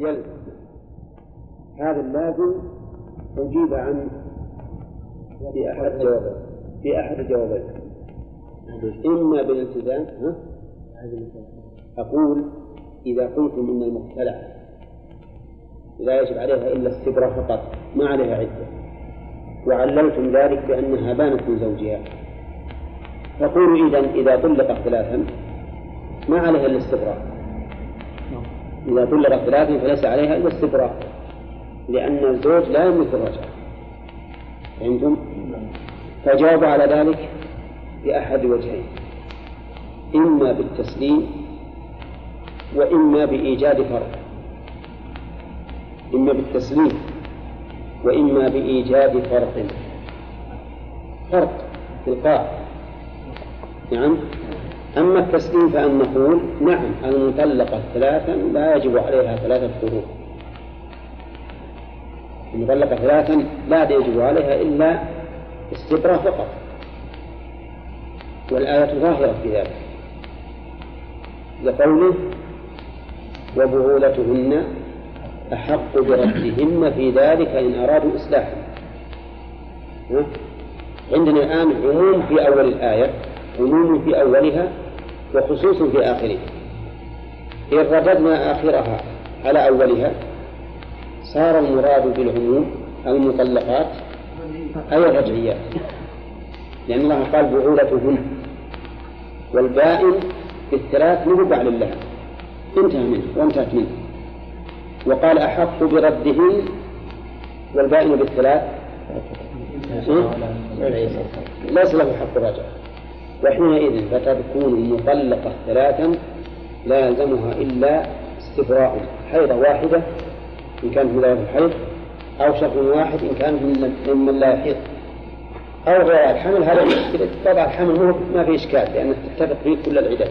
يلزم هذا اللازم أجيب عن في أحد جوابين في أحد الجوابين إما بالالتزام ها؟ أقول إذا قلتم إن المختلع لا يجب عليها إلا الصبرة فقط ما عليها عدة. وعللتم ذلك بأنها بانت من زوجها. فقولوا إذا إذا طلقت ثلاثا ما عليها إلا الاستبراء إذا طلقت ثلاثا فليس عليها إلا الاستبراء لأن الزوج لا يملك الرجعة فهمتم؟ فجاوب على ذلك بأحد وجهين إما بالتسليم وإما بإيجاد فرق إما بالتسليم وإما بإيجاد فرق فرق القاع نعم؟ أما التسليم فأن نقول نعم المطلقة ثلاثا لا يجب عليها ثلاثة قروء المطلقة ثلاثا لا يجب عليها إلا استبراء فقط. والآية ظاهرة في ذلك. لقوله وبعولتهن أحق بردهن في ذلك إن أرادوا إصلاحا. عندنا الآن عموم في أول الآية. عموم في أولها وخصوص في آخرها. إن رددنا آخرها على أولها صار المراد بالعموم المطلقات أي الرجعيات. لأن الله قال بعولتهن والبائن بالثلاث مو بعد الله. انتهى منه وانتهت منه. وقال أحق بردهن والبائن بالثلاث ليس له حق رجع وحينئذ فتكون المطلقة ثلاثا لا يلزمها إلا استبراء حيضة واحدة إن كانت من الحيض أو شهر واحد إن كان ممن لا يحيض أو غير الحمل هذا طبعا الحمل ما في إشكال لأنه تتفق فيه كل العدد.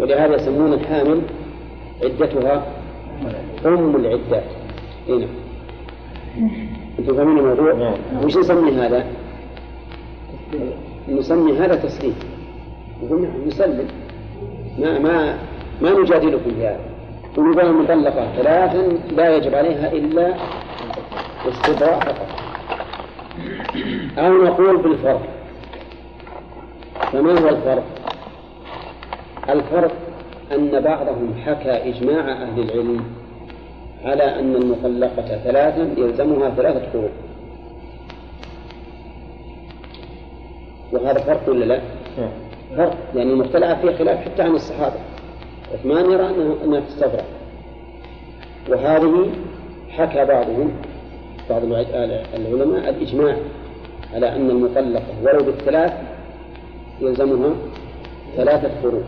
ولهذا يسمون الحامل عدتها أم العدات. هنا أنتم فاهمين الموضوع؟ وش نسمي هذا؟ نسمي هذا تسليم. نقول نعم نسلم. ما ما ما نجادلكم في هذا. ونقول المطلقة ثلاثا لا يجب عليها إلا استبراء فقط. أو نقول بالفرق. فما هو الفرق؟ الفرق أن بعضهم حكى إجماع أهل العلم على أن المطلقة ثلاثا يلزمها ثلاثة قروء. وهذا فرق ولا لا؟ فرق. لأن يعني المختلعة فيه خلاف حتى عن الصحابة. عثمان يرى أنه أنها تستبرأ. وهذه حكى بعضهم بعض العلماء الإجماع على أن المطلقة ولو بالثلاث يلزمها ثلاثة قروء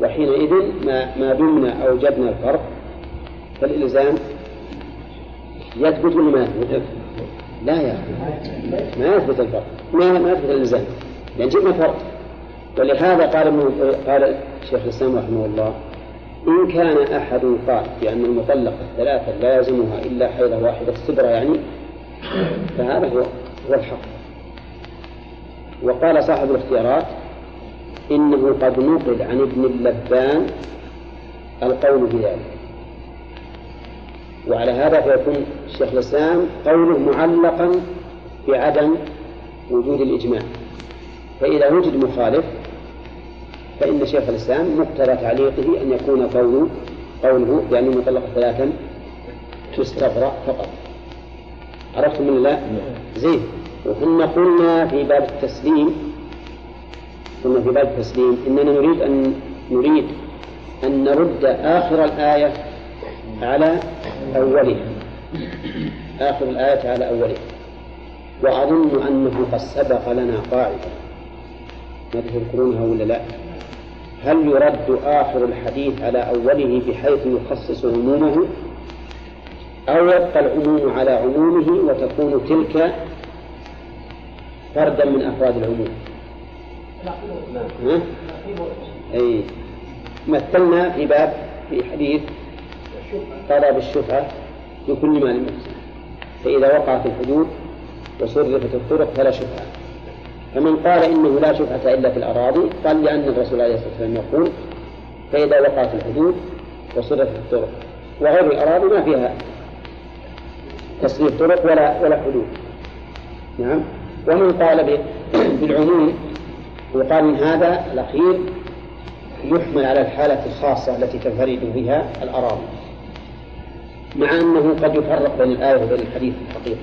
وحينئذ ما ما دمنا أوجدنا الفرق فالإلزام يثبت ولا ما يثبت؟ لا يا أخي. ما يثبت الفرق. ما ما يثبت الإلزام لأن جبنا فرق. ولهذا قال قال الشيخ الإسلام رحمه الله إن كان أحد قال بأن المطلقة ثلاثة لا يلزمها إلا حيضة واحدة السبرة يعني فهذا هو هو الحق. وقال صاحب الاختيارات إنه قد نقل عن ابن اللبان القول بذلك. وعلى هذا فيكون الشيخ الإسلام قوله معلقا بعدم وجود الإجماع. فإذا وجد مخالف فإن شيخ الإسلام مقتضى تعليقه أن يكون قوله قوله بأن المطلقة ثلاثا تستبرأ فقط. عرفتم من لا؟ زين. وكنا قلنا في باب التسليم قلنا في باب التسليم إننا نريد أن نريد أن نرد آخر الآية على أولها. آخر الآية على أولها وأظن أنه قد سبق لنا قاعدة. ما تذكرونها ولا لا؟ هل يرد آخر الحديث على أوله بحيث يخصص عمومه أو يبقى العموم على عمومه وتكون تلك فردا من أفراد العموم؟ ها؟ أي. مثلنا في باب في حديث قضى بالشفعة بكل ما لم فإذا وقعت الحدود وصرفت الطرق فلا شفعة فمن قال إنه لا شفعة إلا في الأراضي قال لأن الرسول عليه الصلاة والسلام يقول فإذا وقعت الحدود وصرفت الطرق. وغير الأراضي ما فيها تصريف طرق ولا ولا حدود. نعم. ومن قال بالعموم وقال من هذا الأخير يحمل على الحالة الخاصة التي تنفرد بها الأراضي. مع أنه قد يفرق بين الآية وبين الحديث في الحقيقة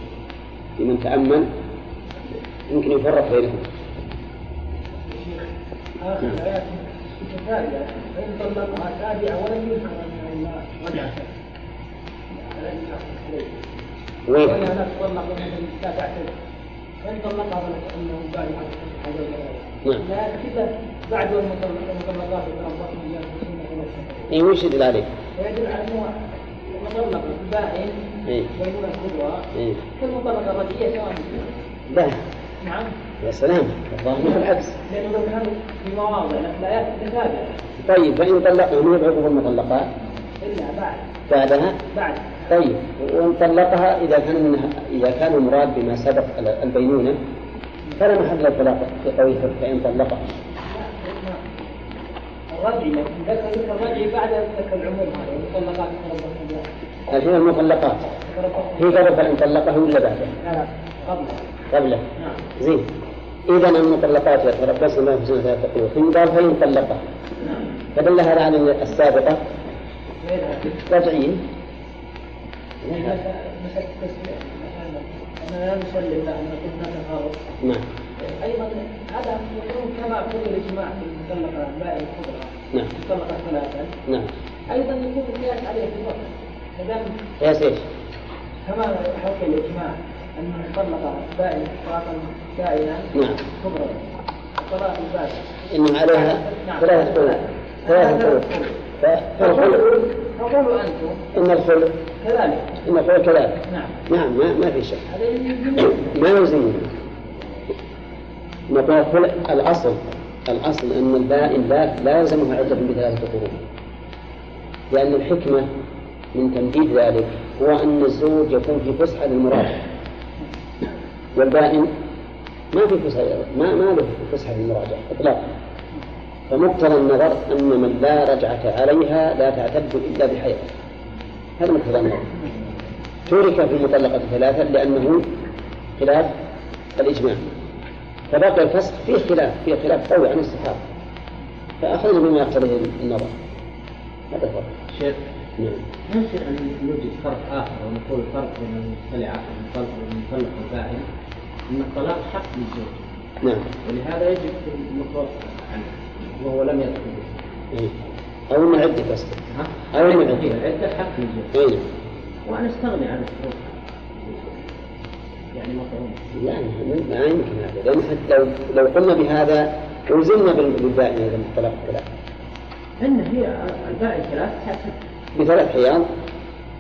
لمن تأمل يمكن يفرق بينهم وين؟ فإن طلقها فإنه بعد نعم. كذا بعد المطلقات اي وش يدل عليه؟ يدل على انه البائن الكبرى سواء لا. نعم. يا سلام. الظاهر العكس. لأنه لو كانوا في مواضع الايات طيب فإن من يبعثه المطلقات؟ إلا بعد. بعدها؟ بعد. طيب وإن طلقها إذا كان منها إذا كان المراد بما سبق البينونة فلا محل للطلاق في قوله فان طلقها الرجعي ذكر الرجعي بعد ذكر العموم هذا المطلقات الحين المطلقات هي قبل طلقه ولا بعده؟ لا قبله قبله زين. إذا المطلقات يتربصن ما في سنة ثلاثة ثم قال فإن طلقها فدل هذا على السابقة رجعية. لا نسلم له ان كنا تفاوت نعم. أيضا هذا يكون كما قول الإجماع في المطلقة البائع الكبرى. نعم. المطلقه ثلاثا. نعم. أيضا يكون القياس عليه في الوقت. قياس إيش؟ كما حكى الإجماع أن من طلق بائن طلاقا سائلا نعم. كبرى. الطلاق البائن إنه عليها نعم. ثلاثة قروء ثلاثة قروء فقولوا أنتم. إن الخلق. كذلك. إن الخلق كذلك. نعم. نعم ما, ما في شك. ما يلزمه نقول الخلق الأصل. الأصل أن البائن لا لا يلزمها عدة بثلاثة قرون. لأن الحكمة من تمديد ذلك هو أن الزوج يكون في فسحة للمراجعة والبائن ما في فسحة ما ما له فسحة للمراجعة إطلاقا. فمقتضى النظر أن من لا رجعة عليها لا تعتد إلا بحيض. هذا مقتضى النظر. ترك في المطلقة ثلاثة لأنه خلاف الإجماع. فبقي الفسخ فيه خلاف فيه خلاف قوي عن الصحابة فأخذنا بما يقتضيه النظر. هذا هو. شيخ نعم يمكن أن نوجد فرق آخر ونقول فرق بين المطلعة والمطلق والمطلق البائن أن الطلاق حق للزوج. نعم. ولهذا يجب المتوفى عنه وهو لم يدخل إيه. أو إن عدة بس أو إن عدة. عدة حق للزوج. أي وأنا أستغني عن الشروط يعني مفهوم لا ما يمكن هذا. لأن حتى لو لو قلنا بهذا ألزمنا بالبائن إذا الطلاق ثلاث إن هي البائن ثلاث بثلاث حياض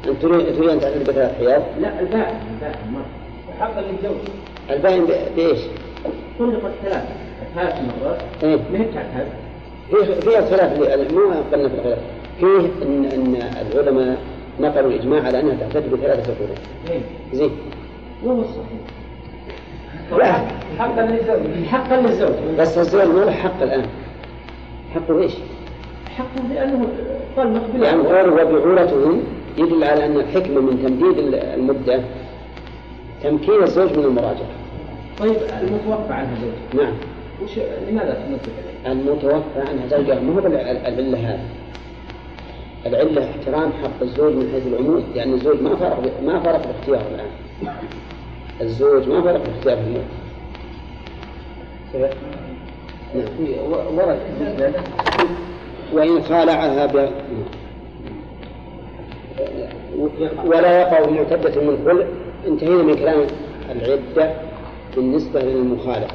أنت تريد أن تعتد بثلاث حياض؟ لا البائن البائن ما حقا للزوج البائن بإيش؟ طلقت ثلاث ثلاث مرات إيه؟ ما هي تعتد فيه فيها خلاف ما قلنا في الخلاف فيه ان إن العلماء نقلوا الإجماع على أنها تعتد بثلاثه قرون. إيه. زين. وهو الصحيح. لا حقا للزوج حقا للزوج بس الزوج ما له حق الآن. حقه إيش؟ حقه لأنه طلق بلا يعني قول وبعولتهم يدل على أن الحكمة من تمديد المدة تمكين الزوج من المراجعة. طيب المتوفى عنها زوج. نعم. وش لماذا تمد المتوفى عنها زوجها. ما هو العلة هذه؟ العلة احترام حق الزوج من حيث العموم لأن الزوج ما فرق ما فرق باختياره الآن. الزوج ما فرق باختياره الموت نعم. ورد وإن خالعها ب... ولا يقع معتدة من خلع انتهينا من كلام العدة بالنسبة للمخالع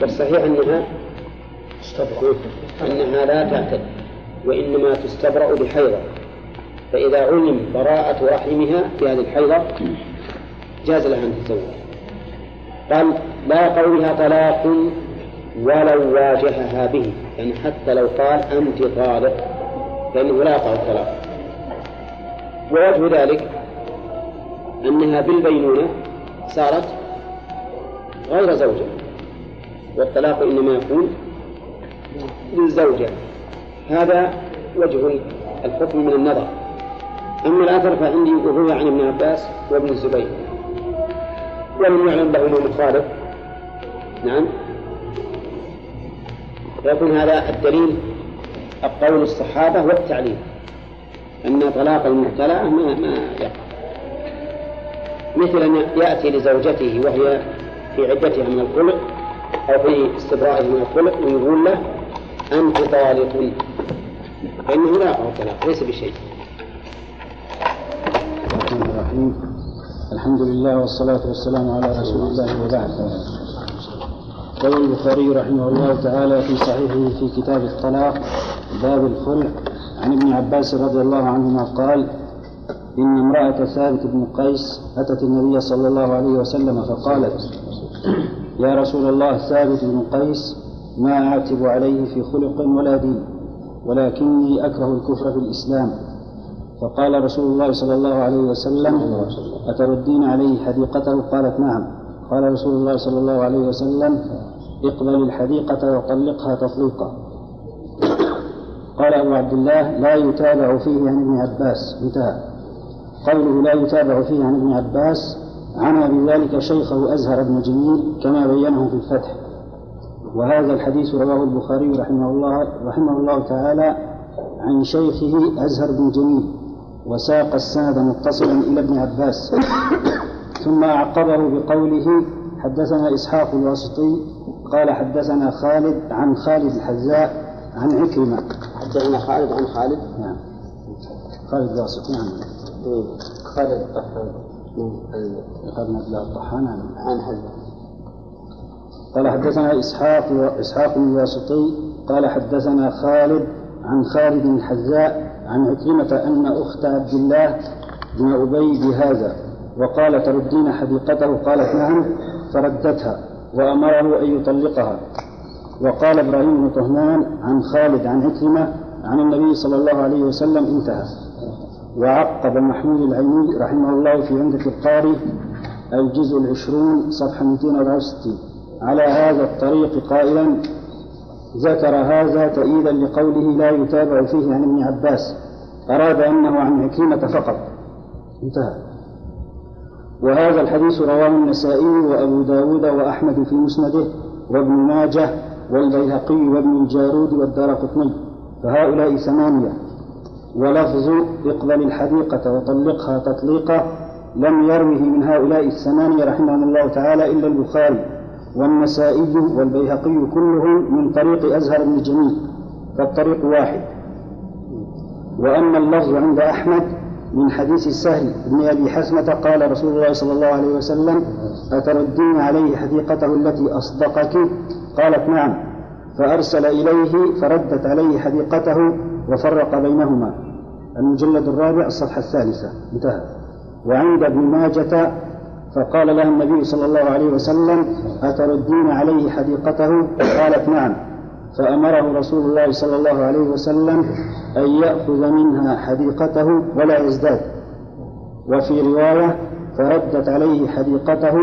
والصحيح أنها أنها لا تعتد وإنما تستبرأ بحيضة فإذا علم براءة رحمها في هذه الحيضة جاز لها أن تتزوج. قال لا قولها طلاق ولو واجهها به يعني حتى لو قال أنت طالق فإنه لا يقع الطلاق. ووجه ذلك أنها بالبينونة صارت غير زوجة والطلاق إنما يكون للزوجة. هذا وجه الحكم من النظر. أما الأثر فعندي روي عن ابن عباس وابن الزبير. ولم يعلم له مخالف نعم. فيكون هذا الدليل القول الصحابة والتعليم أن طلاق المبتلى ما ما يقع. مثل أن يأتي لزوجته وهي في عدتها من الخلق أو في استبرائه من الخلق ويقول له أنت طالق. فإنه لا يقع الطلاق ليس بشيء. الحمد لله والصلاة والسلام على رسول الله وبعد. قال البخاري رحمه الله تعالى في صحيحه في كتاب الطلاق باب الخلع. عن ابن عباس رضي الله عنهما قال إن امرأة ثابت بن قيس أتت النبي صلى الله عليه وسلم فقالت يا رسول الله ثابت بن قيس ما أعتب عليه في خلق ولا دين ولكني أكره الكفر في الإسلام. فقال رسول الله صلى الله عليه وسلم أتردين عليه حديقته؟ قالت نعم. قال رسول الله صلى الله عليه وسلم اقبل الحديقة وطلقها تطليقا قال أبو عبد الله لا يتابع فيه عن ابن عباس. انتهى. قوله لا يتابع فيه عن ابن عباس عنى بذلك شيخه أزهر بن جميل كما بينه في الفتح. وهذا الحديث رواه البخاري رحمه الله رحمه الله تعالى عن شيخه أزهر بن جميل وساق السند متصلا إلى ابن عباس. ثم أعقبه بقوله حدثنا إسحاق الواسطي قال حدثنا خالد عن خالد الحذاء عن عكرمة. حدثنا خالد عن خالد. نعم. خالد الواسطي نعم. خالد الطحان. خالد بن عبد الطحان عن حذاء. قال حدثنا إسحاق إسحاق بن الواسطي قال حدثنا خالد عن خالد الحذاء عن عكرمة أن أخت عبد الله بن أبي بهذا. وقال تردين حديقته؟ قالت نعم فردتها وأمره أن يطلقها. وقال إبراهيم بن طهمان عن خالد عن عكرمة عن النبي صلى الله عليه وسلم انتهى. وعقب محمود العيني رحمه الله في عمدة القاري الجزء العشرون صفحة 264 على هذا الطريق قائلا ذكر هذا تأييدا لقوله لا يتابع فيه عن ابن عباس أراد أنه عن عكرمة فقط. انتهى. وهذا الحديث رواه النسائي وأبو داود وأحمد في مسنده وابن ماجه والبيهقي وابن الجارود والدار قطني فهؤلاء ثمانية. ولفظ اقبل الحديقة وطلقها تطليقا لم يروه من هؤلاء الثمانية رحمهم الله تعالى إلا البخاري والنسائي والبيهقي كلهم من طريق أزهر بن جميل فالطريق واحد. وأما اللفظ عند أحمد من حديث سهل بن أبي حسمة قال رسول الله صلى الله عليه وسلم أتردين عليه حديقته التي أصدقك؟ قالت نعم. فأرسل إليه فردت عليه حديقته وفرق بينهما. المجلد الرابع الصفحة الثالثة. انتهى. وعند ابن ماجة فقال لها النبي صلى الله عليه وسلم أتردين عليه حديقته؟ قالت نعم. فأمره رسول الله صلى الله عليه وسلم أن يأخذ منها حديقته ولا يزداد. وفي رواية فردت عليه حديقته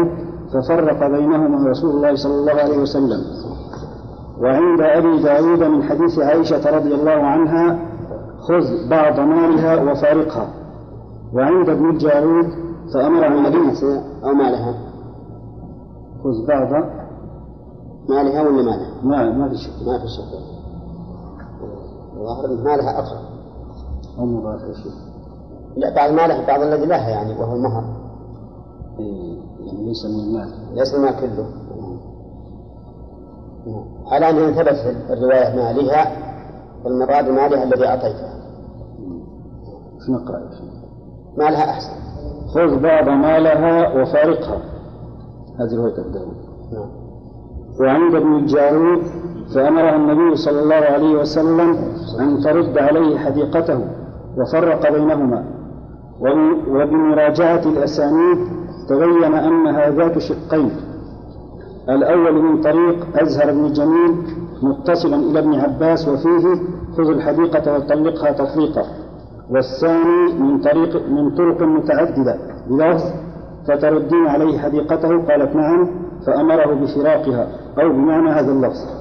ففرق بينهما رسول الله صلى الله عليه وسلم. وعند أبي داود من حديث عائشة رضي الله عنها خذ بعض مالها وفارقها. وعند ابن الجارود فأمر النبي أو مالها؟ خذ بعض مالها ولا مالها؟ ما ما في شيء ما في شيء الظاهر مالها أقرب أو مضاف شيء. لا بعض مالها بعض الذي لها يعني وهو المهر إيه، يعني ليس من المال. ليس المال كله. على أن ثبت الرواية مالها فالمراد مالها الذي أعطيتها شو نقرأ مالها أحسن. خذ بعض مالها وفارقها. هذه رواية أبو نعم. وعند ابن الجارود فأمره النبي صلى الله عليه وسلم أن ترد عليه حديقته وفرق بينهما. وبمراجعة الأسانيد تبين أنها ذات شقين. الأول من طريق أزهر بن جميل متصلا إلى ابن عباس وفيه خذ الحديقة وطلقها تطليقا. والثاني من طريق من طرق متعددة. بلفظ فتردين عليه حديقته؟ قالت نعم. فأمره بفراقها أو بمعنى هذا اللفظ.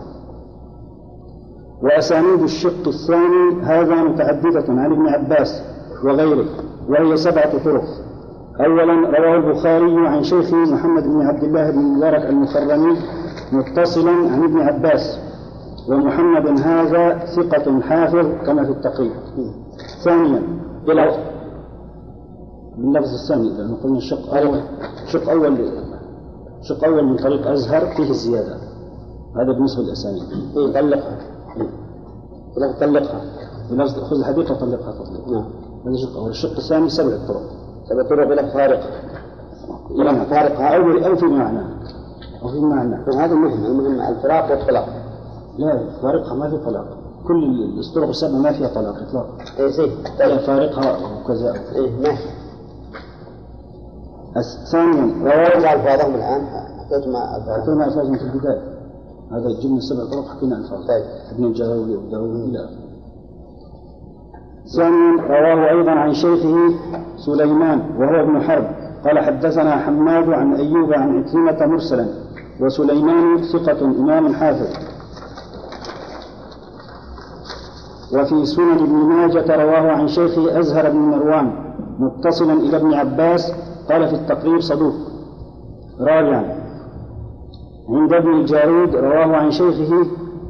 وأسانيد الشق الثاني هذا متعددة عن ابن عباس وغيره وهي سبعة طرق أولا رواه البخاري عن شيخه محمد بن عبد الله بن مبارك المكرمي متصلا عن ابن عباس ومحمد هذا ثقة حافظ كما في التقريب. ثانيا باللفظ الثاني لأنه قلنا الشق أول شق أول شق أول من طريق أزهر فيه الزيادة هذا بالنسبة للأسانيد إيه طلقها. إيه طلقها. بلفظ خذ الحديث وطلقها تطليق نعم. هذا شق. أول الشق الثاني سبع طرق. سبع طرق بلا فارقة بلا فارقة أو أو في معنى. أو في معنى. هذا مهم. المهم الفراق والطلاق. لا فارقها ما في طلاق. كل الطرق السبع ما فيها طلاق إطلاقا إيه زين. فارقها وكذا إيه ماشي ثانيا رواه ألفاظهم الآن. حكينا ألفاظهم في البداية هذا الجملة سبع طرق حكينا طيب. ابن إلى ثانيا رواه أيضا عن شيخه سليمان وهو ابن حرب. قال حدثنا حماد عن أيوب عن عكرمة مرسلا وسليمان ثقة إمام حافظ. وفي سنن ابن ماجة رواه عن شيخه أزهر بن مروان متصلا إلى ابن عباس قال في التقريب صدوق. رابعا عند ابن الجارود رواه عن شيخه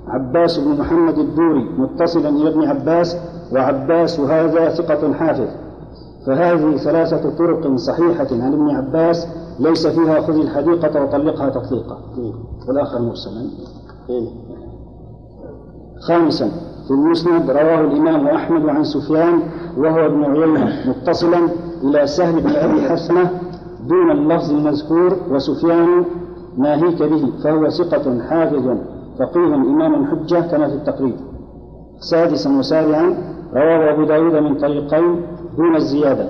عباس بن محمد الدوري متصلا إلى ابن عباس وعباس هذا ثقة حافظ. فهذه ثلاثة طرق صحيحة عن ابن عباس ليس فيها خذ الحديقة وطلقها تطليقا. والآخر مرسلا. خامسا. في المسند رواه الإمام أحمد عن سفيان وهو ابن عيينة متصلا إلى سهل بن أبي حسنة دون اللفظ المذكور وسفيان ناهيك به فهو ثقة حافظ فقيه إمام حجة كما في التقريب. سادسا وسابعا رواه أبو داود من طريقين دون الزيادة.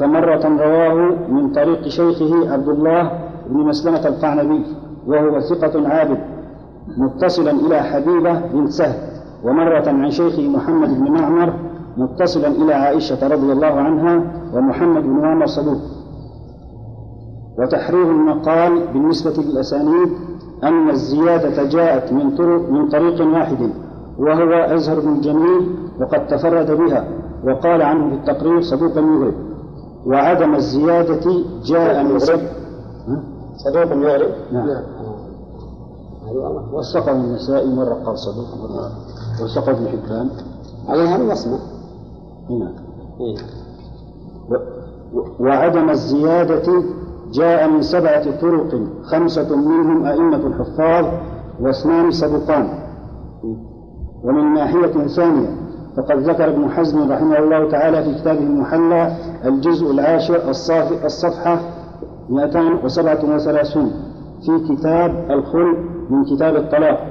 فمرة رواه من طريق شيخه عبد الله بن مسلمة القعنبي وهو ثقة عابد متصلا إلى حبيبة بن سهل. ومرة عن شيخه محمد بن معمر متصلا إلى عائشة رضي الله عنها ومحمد بن معمر صدوق. وتحرير المقال بالنسبة للأسانيد أن الزيادة جاءت من طرق من طريق واحد وهو أزهر بن جميل وقد تفرد بها وقال عنه في التقرير صدوقا يغرب وعدم الزيادة جاء من يغرب صدوق يغرب نعم. وثقة النسائي مرة قال صدوق مرة وثقه ابن حبان على هذا الوصمة نعم وعدم الزيادة جاء من سبعة طرق خمسة منهم أئمة حفاظ واثنان سبقان. ومن ناحية ثانية فقد ذكر ابن حزم رحمه الله تعالى في كتابه المحلى الجزء العاشر الصفحة 237 في كتاب الخل من كتاب الطلاق.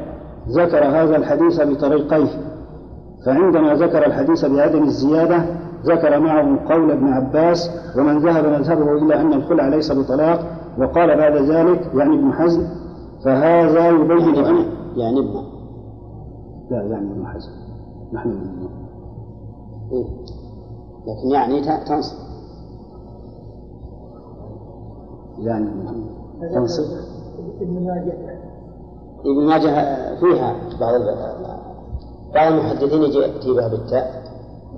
ذكر هذا الحديث بطريقيه فعندما ذكر الحديث بعدم الزيادة ذكر معه قول ابن عباس ومن ذهب مذهبه إلى أن الخلع ليس بطلاق وقال بعد ذلك يعني ابن حزم فهذا يبين يعني أن يعني ابن لا يعني ابن حزم. نحن من إيه؟ لكن يعني تنصب. يعني تنصب. ابن ماجه. ابن ماجه فيها بعض بعض المحدثين يأتي بها بالتاء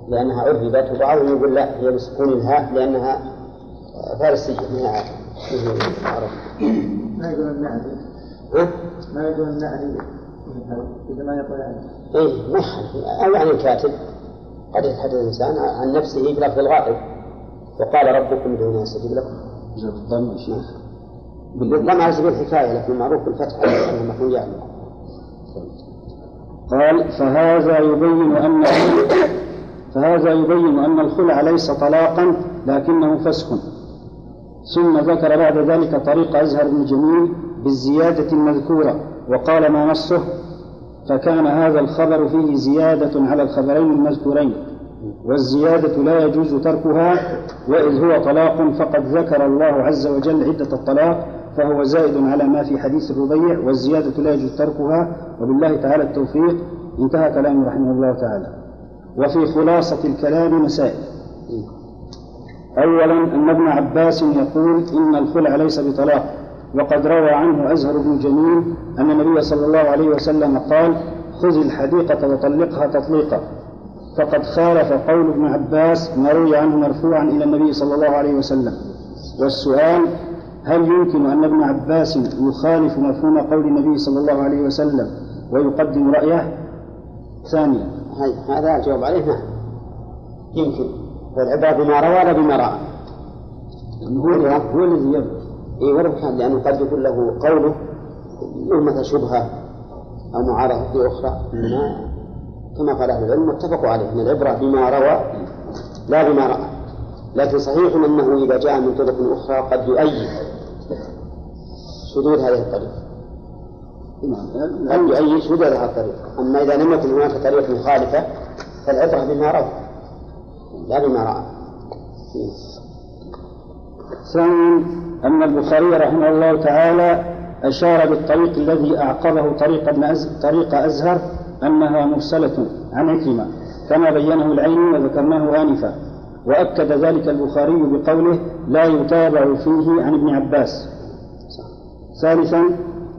لأنها عربت وبعضهم يقول لا هي بسكون الهاء لأنها فارسية من عرب ما يقول النعري ما يقول النعري إذا ما يقول يعني إيه ما أو يعني الكاتب. قد يتحدث الإنسان عن نفسه بلفظ الغائب. وقال ربكم ادعوني يستجيب لكم. جاب الضم شيخ بالضم على الحكاية لكن معروف بالفتح أنه يعني. قال فهذا يبين أن فهذا يبين أن الخلع ليس طلاقا لكنه فسخ. ثم ذكر بعد ذلك طريق أزهر بن جميل بالزيادة المذكورة وقال ما نصه؟ فكان هذا الخبر فيه زيادة على الخبرين المذكورين والزيادة لا يجوز تركها وإذ هو طلاق فقد ذكر الله عز وجل عدة الطلاق فهو زائد على ما في حديث الربيع والزيادة لا يجوز تركها وبالله تعالى التوفيق. انتهى كلامه رحمه الله تعالى. وفي خلاصة الكلام مسائل. أولا أن ابن عباس يقول إن الخلع ليس بطلاق. وقد روى عنه أزهر بن جميل أن النبي صلى الله عليه وسلم قال خذ الحديقة وطلقها تطليقا. فقد خالف قول ابن عباس ما روي عنه مرفوعا إلى النبي صلى الله عليه وسلم. والسؤال هل يمكن أن ابن عباس يخالف مفهوم قول النبي صلى الله عليه وسلم ويقدم رأيه؟ ثانيا. هذا الجواب عليه نعم. يمكن. والعبرة بما روى لا بما رأى. هو هو الذي يبقى اي كان لأنه قد يكون له قوله له مثل شبهة أو معارضة أخرى. كما قال أهل العلم اتفقوا عليه. إن العبرة بما روى لا بما رأى. لكن صحيح أنه إذا جاء من طرق أخرى قد يؤيد شذوذ هذه الطريقة قد يؤيد شذوذ هذه الطريقة أما إذا لم يكن هناك طريقه مخالفة فالعبرة بما روى لا بما رأى. ثانيا أن البخاري رحمه الله تعالى أشار بالطريق الذي أعقبه طريق ابن أز... طريق أزهر أنها مرسلة عن عكرمة كما بينه العين وذكرناه آنفا. وأكد ذلك البخاري بقوله لا يتابع فيه عن ابن عباس. ثالثا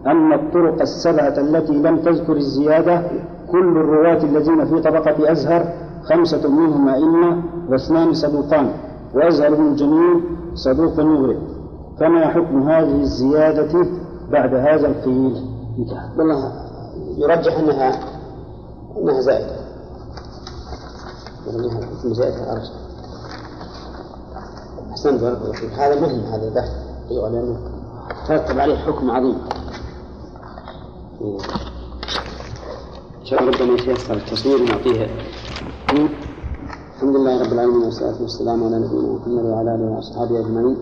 أن الطرق السبعة التي لم تذكر الزيادة كل الرواة الذين في طبقة أزهر خمسة منهم أئمة واثنان صدوقان وأزهر بن الجميل صدوق يغرب فما حكم هذه الزيادة بعد هذا القيل؟ والله يرجح أنها أنها زائدة. أنها حكم زائدة أرجح أحسنت بارك الله فيك هذا مهم هذا البحث أيوة لأنه ترتب عليه حكم عظيم. إن شاء الله ربنا يتيسر التصوير ونعطيه الحمد لله رب العالمين والصلاة والسلام على نبينا محمد وعلى آله وأصحابه أجمعين.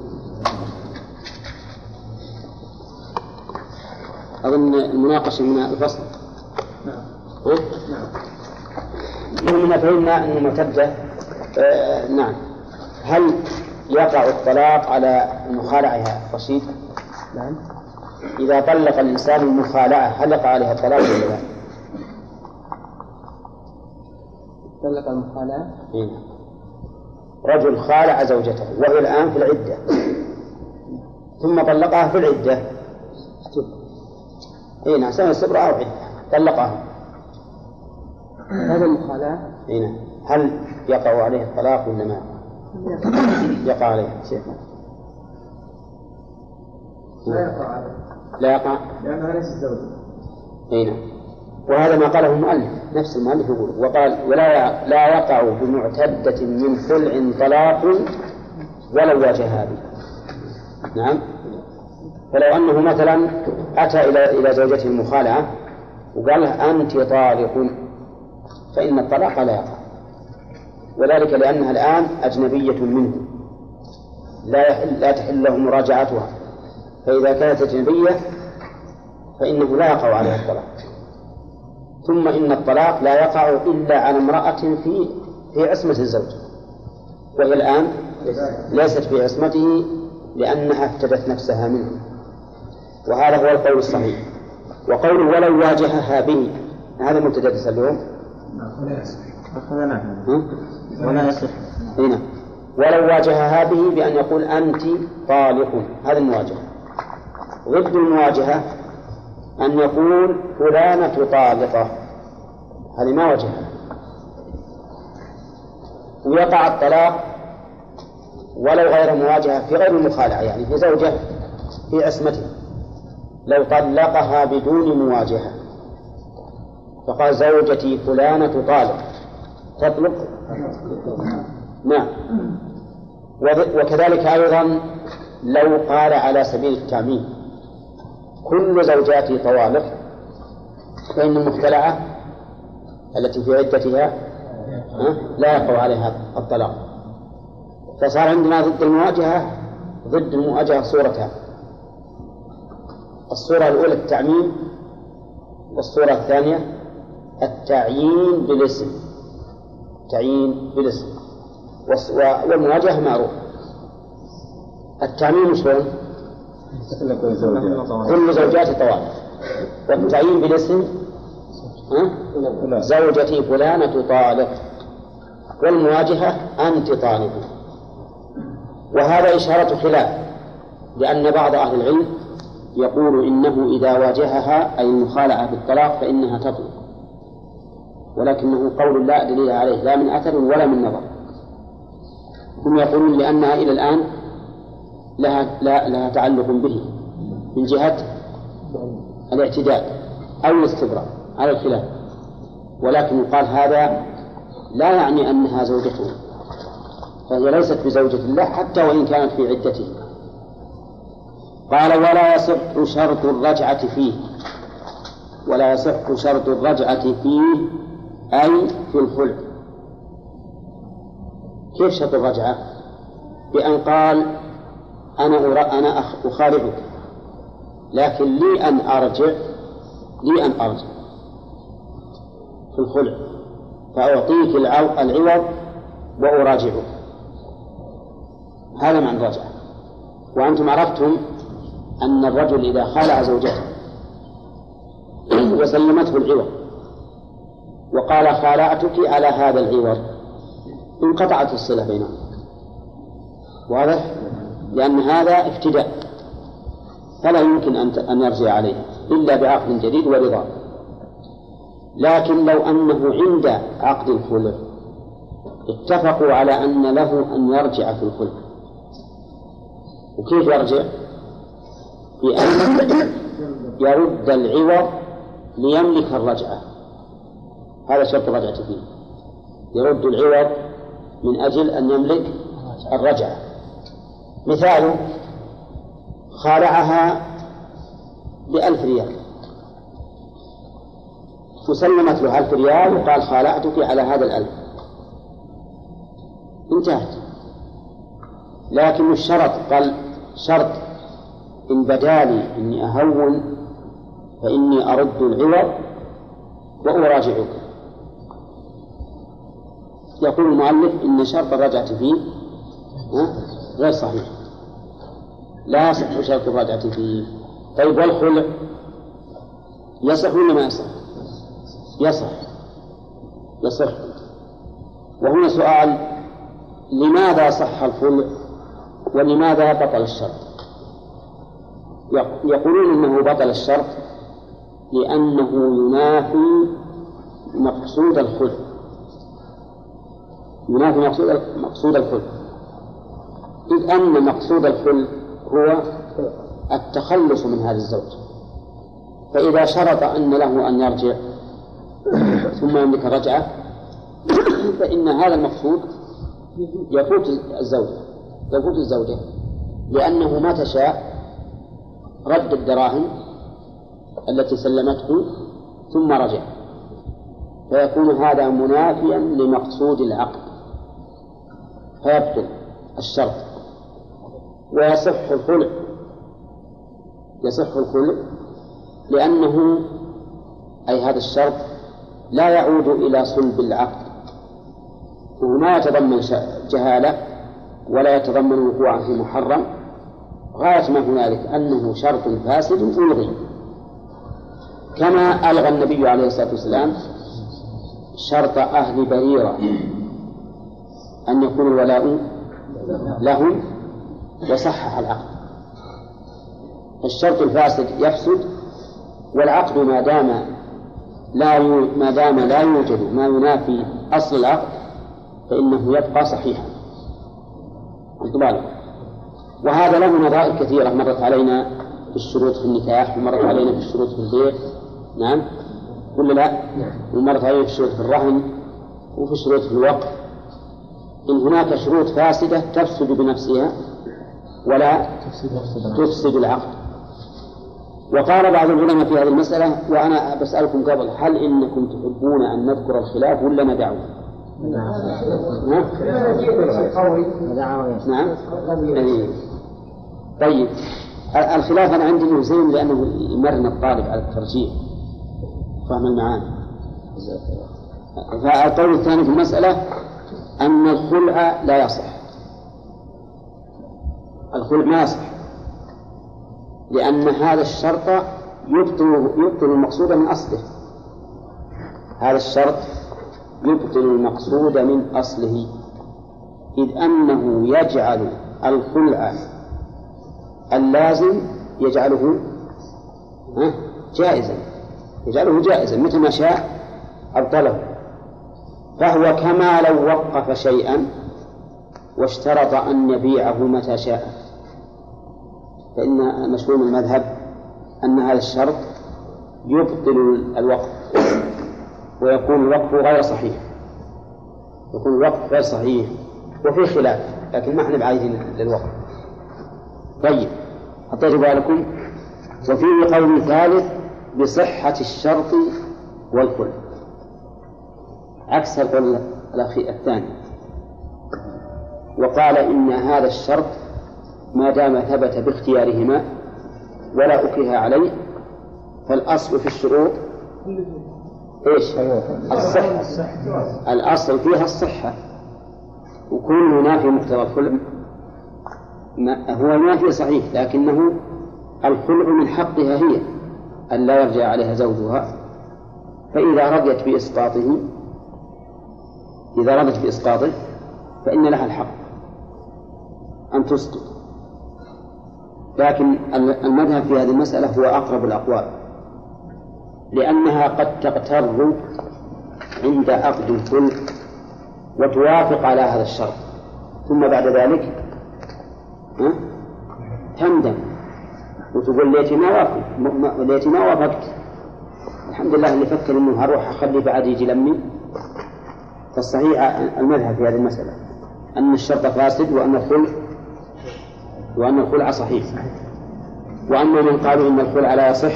أظن المناقشة من الفصل. نعم. نعم. مما فهمنا أن المعتدة آه نعم. هل يقع الطلاق على المخالعة رشيد؟ نعم إذا طلق الإنسان المخالعة هل يقع عليها الطلاق ولا لا؟ طلق المخالعة؟ إيه. رجل خالع زوجته وهي الآن في العدة ثم طلقها في العدة اي نعم سنة استبراء أو عدة طلقها هذا المخالعة اي نعم هل يقع عليه الطلاق ولا ما؟ يقع عليه شيخ. لا يقع عليه. لا يقع؟ لأنها ليست زوجة اي نعم. وهذا ما قاله المؤلف نفس المؤلف يقول وقال ولا لا يقع بمعتدة من خلع طلاق ولو واجه هذه. نعم. فلو أنه مثلا أتى إلى إلى زوجته المخالعة وقال له أنت طالق فإن الطلاق لا يقع. وذلك لأنها الآن أجنبية منه. لا يحل لا تحل له مراجعتها. فإذا كانت أجنبية فإنه لا يقع عليها الطلاق. ثم إن الطلاق لا يقع إلا على امرأة في في عصمة الزوج. وهي الآن ليست في عصمته لأنها افتدت نفسها منه. وهذا هو القول الصحيح. وقوله ولو واجهها به هذا مبتدا ولا يصح ولا يصح. هنا. ولو واجهها به بأن يقول أنت طالق. هذا المواجهة. ضد المواجهة أن يقول فلانة طالقة. هذه ما وجهها. ويقع الطلاق ولو غير مواجهة في غير المخالعة يعني في زوجة في عصمته. لو طلقها بدون مواجهة. فقال زوجتي فلانة طالق. تطلق؟ نعم. وكذلك أيضا لو قال على سبيل التعميم كل زوجاتي طوالق فإن المختلعة التي في عدتها لا يقع عليها الطلاق. فصار عندنا ضد المواجهة ضد المواجهة صورتان الصورة الأولى التعميم والصورة الثانية التعيين بالاسم. تعيين بالاسم. والمواجهة معروف. التعميم شلون؟ كل زوجات طوال والتعيين بالاسم زوجتي فلانة طالق. والمواجهة أنت طالق. وهذا إشارة خلاف لأن بعض أهل العلم يقول إنه إذا واجهها أي المخالعة بالطلاق فإنها تطلق. ولكنه قول لا دليل عليه لا من أثر ولا من نظر. هم يقولون لأنها إلى الآن لها لا لها تعلق به من جهة الاعتداد أو الاستبراء على الخلاف. ولكن يقال هذا لا يعني أنها زوجته فهي ليست بزوجة الله حتى وإن كانت في عدته. قال ولا يصح شرط الرجعة فيه ولا يصح شرط الرجعة فيه أي في الخلع كيف شرط الرجعة؟ بأن قال أنا أنا أخالفك. لكن لي أن أرجع لي أن أرجع. في الخلع فأعطيك العوض وأراجعك. هذا معنى الرجعة وأنتم عرفتم أن الرجل إذا خالع زوجته وسلمته العوض وقال خالعتك على هذا العوض انقطعت الصلة بينهم. واضح؟ لأن هذا افتداء فلا يمكن أن أن يرجع عليه إلا بعقد جديد ورضا. لكن لو أنه عند عقد الخلع اتفقوا على أن له أن يرجع في الخلع وكيف يرجع؟ بأن يرد العوض ليملك الرجعة. هذا شرط الرجعة فيه يرد العوض من أجل أن يملك الرجعة مثال خالعها بألف ريال. وسلمت له ألف ريال وقال خالعتك على هذا الألف. انتهت. لكن الشرط قال شرط إن بدالي إني أهون فإني أرد العوض وأراجعك. يقول المؤلف إن شرط الرجعة فيه غير صحيح. لا يصح شرط الرجعة فيه. طيب والخلع؟ يصح ولا ما يصح؟ يصح. يصح. وهنا سؤال لماذا صح الخلع ولماذا بطل الشرط؟ يقولون إنه بطل الشرط لأنه ينافي مقصود الخلع. ينافي مقصود مقصود الخلع إذ أن مقصود الخلع هو التخلص من هذا الزوج. فإذا شرط أن له أن يرجع ثم يملك رجعة فإن هذا المقصود يفوت الزوجة يفوت الزوجة. لأنه متى شاء رد الدراهم التي سلمته ثم رجع. فيكون هذا منافيا لمقصود العقد. فيبطل الشرط. ويصح الخلع يصح الخلع لأنه أي هذا الشرط لا يعود إلى صلب العقد وهو ما يتضمن جهالة ولا يتضمن وقوعا في محرم. غاية ما هنالك أنه شرط فاسد ألغي كما ألغى النبي عليه الصلاة والسلام شرط أهل بريرة. أن يكون الولاء لهم وصحح العقد. الشرط الفاسد يفسد والعقد ما دام لا ما دام لا يوجد ما ينافي أصل العقد فإنه يبقى صحيحا. وهذا له نظائر كثيرة مرت علينا في الشروط في النكاح ومرت علينا في الشروط في البيع. نعم. ولا لا؟ ومرت علينا في الشروط في الرهن وفي الشروط في الوقف. إن هناك شروط فاسدة تفسد بنفسها ولا تفسد العقد وقال بعض العلماء في هذه المسألة وأنا بسألكم قبل هل إنكم تحبون أن نذكر الخلاف ولا ندعه؟ نعم نعم. طيب. الخلاف أنا عندي زين لأنه يمرن الطالب على الترجيح. فهم المعاني. فالقول الثاني في المسألة أن الخلع لا يصح. الخلع ما يصح. لأن هذا الشرط يبطل يبطل المقصود من أصله. هذا الشرط يبطل المقصود من أصله. إذ أنه يجعل الخلع اللازم يجعله جائزا. يجعله جائزا متى ما شاء أبطله. فهو كما لو وقف شيئا واشترط أن يبيعه متى شاء. فإن مشهور المذهب أن هذا الشرط يبطل الوقف ويكون الوقف غير صحيح. يكون الوقف غير صحيح وفي خلاف لكن ما إحنا بعيدين للوقف. طيب حطيت بالكم. وفيه قول ثالث بصحة الشرط والخلف عكس القول الأخير الثاني. وقال إن هذا الشرط ما دام ثبت باختيارهما ولا أكره عليه فالأصل في الشروط إيش؟ الصحة. الأصل فيها الصحة. وكونه ينافي مقتضى الخلع هو ينافي صحيح لكنه الخلع من حقها هي أن لا يرجع عليها زوجها فإذا رضيت بإسقاطه إذا رضت بإسقاطه فإن لها الحق أن تسقط. لكن المذهب في هذه المسألة هو أقرب الأقوال لأنها قد تغتر عند عقد الخلق وتوافق على هذا الشرط. ثم بعد ذلك ها؟ تندم وتقول ليتي ما وافق ليتي ما وافقت. الحمد لله اللي فكر إنه هروح أخلي بعد يجي لمي فالصحيح المذهب في هذه المسألة أن الشرط فاسد وأن الخلع وأن الخلع صحيح. وأما من قالوا إن الخلع لا يصح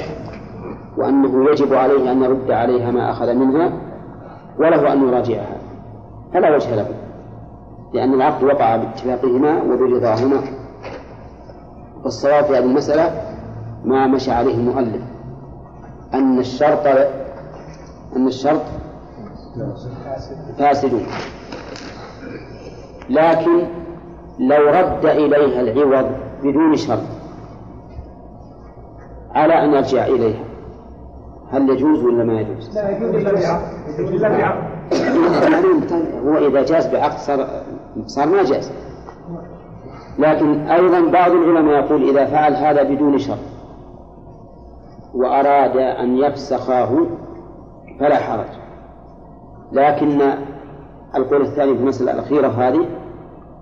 وأنه يجب عليه أن يرد عليها ما أخذ منها وله أن يراجعها. فلا وجه له لأن العقد وقع باتفاقهما وبرضاهما والصواب في هذه المسألة ما مشى عليه المؤلف أن الشرط أن الشرط فاسد لكن لو رد إليها العوض بدون شرط على أن يرجع إليها هل يجوز ولا ما يجوز؟ لا يجوز إلا بعقد يجوز إلا بعقد هو إذا جاز بعقد صار صار ما جاز. لكن أيضا بعض العلماء يقول إذا فعل هذا بدون شرط وأراد أن يفسخاه فلا حرج. لكن القول الثاني في المسألة الأخيرة هذه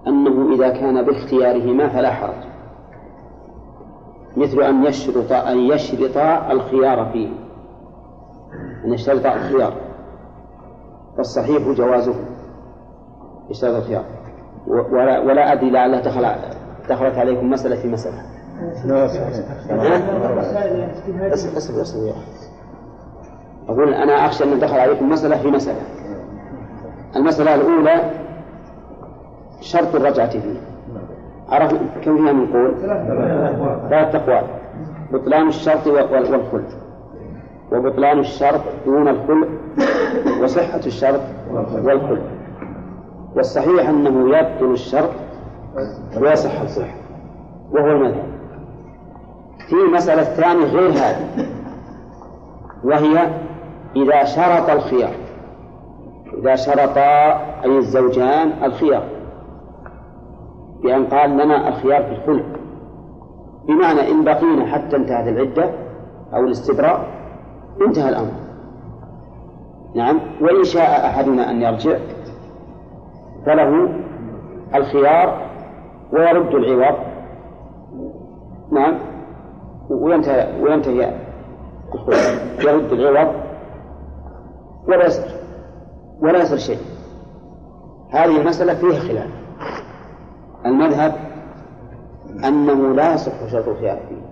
أنه إذا كان باختيارهما فلا حرج مثل أن يشرط أن يشرط الخيار فيه أن يشترط الخيار فالصحيح جوازه اشتراط الخيار ولا, ولا أدري لعله دخل دخلت عليكم مسألة في مسألة اصبر اصبر أقول أنا أخشى أن دخل عليكم مسألة في مسألة. المسألة الأولى شرط الرجعة فيه. عرف كم فيها من قول؟ ثلاث أقوال. بطلان الشرط والخلع وبطلان الشرط دون الخلع وصحة الشرط والخلع والصحيح أنه يبطل الشرط ويصح الخلع وهو المذهب. في مسألة ثانية غير هذه. وهي إذا شرط الخيار. إذا شرطا أي الزوجان الخيار. بأن قال لنا الخيار في الخلق. بمعنى إن بقينا حتى انتهت العدة أو الاستبراء انتهى الأمر. نعم. وإن شاء أحدنا أن يرجع فله الخيار ويرد العوض. نعم. وينتهي وينتهي يرد العوض ولا يصير. ولا يصير شيء. هذه المسألة فيها خلاف. المذهب أنه لا يصح شرط الخيار فيه.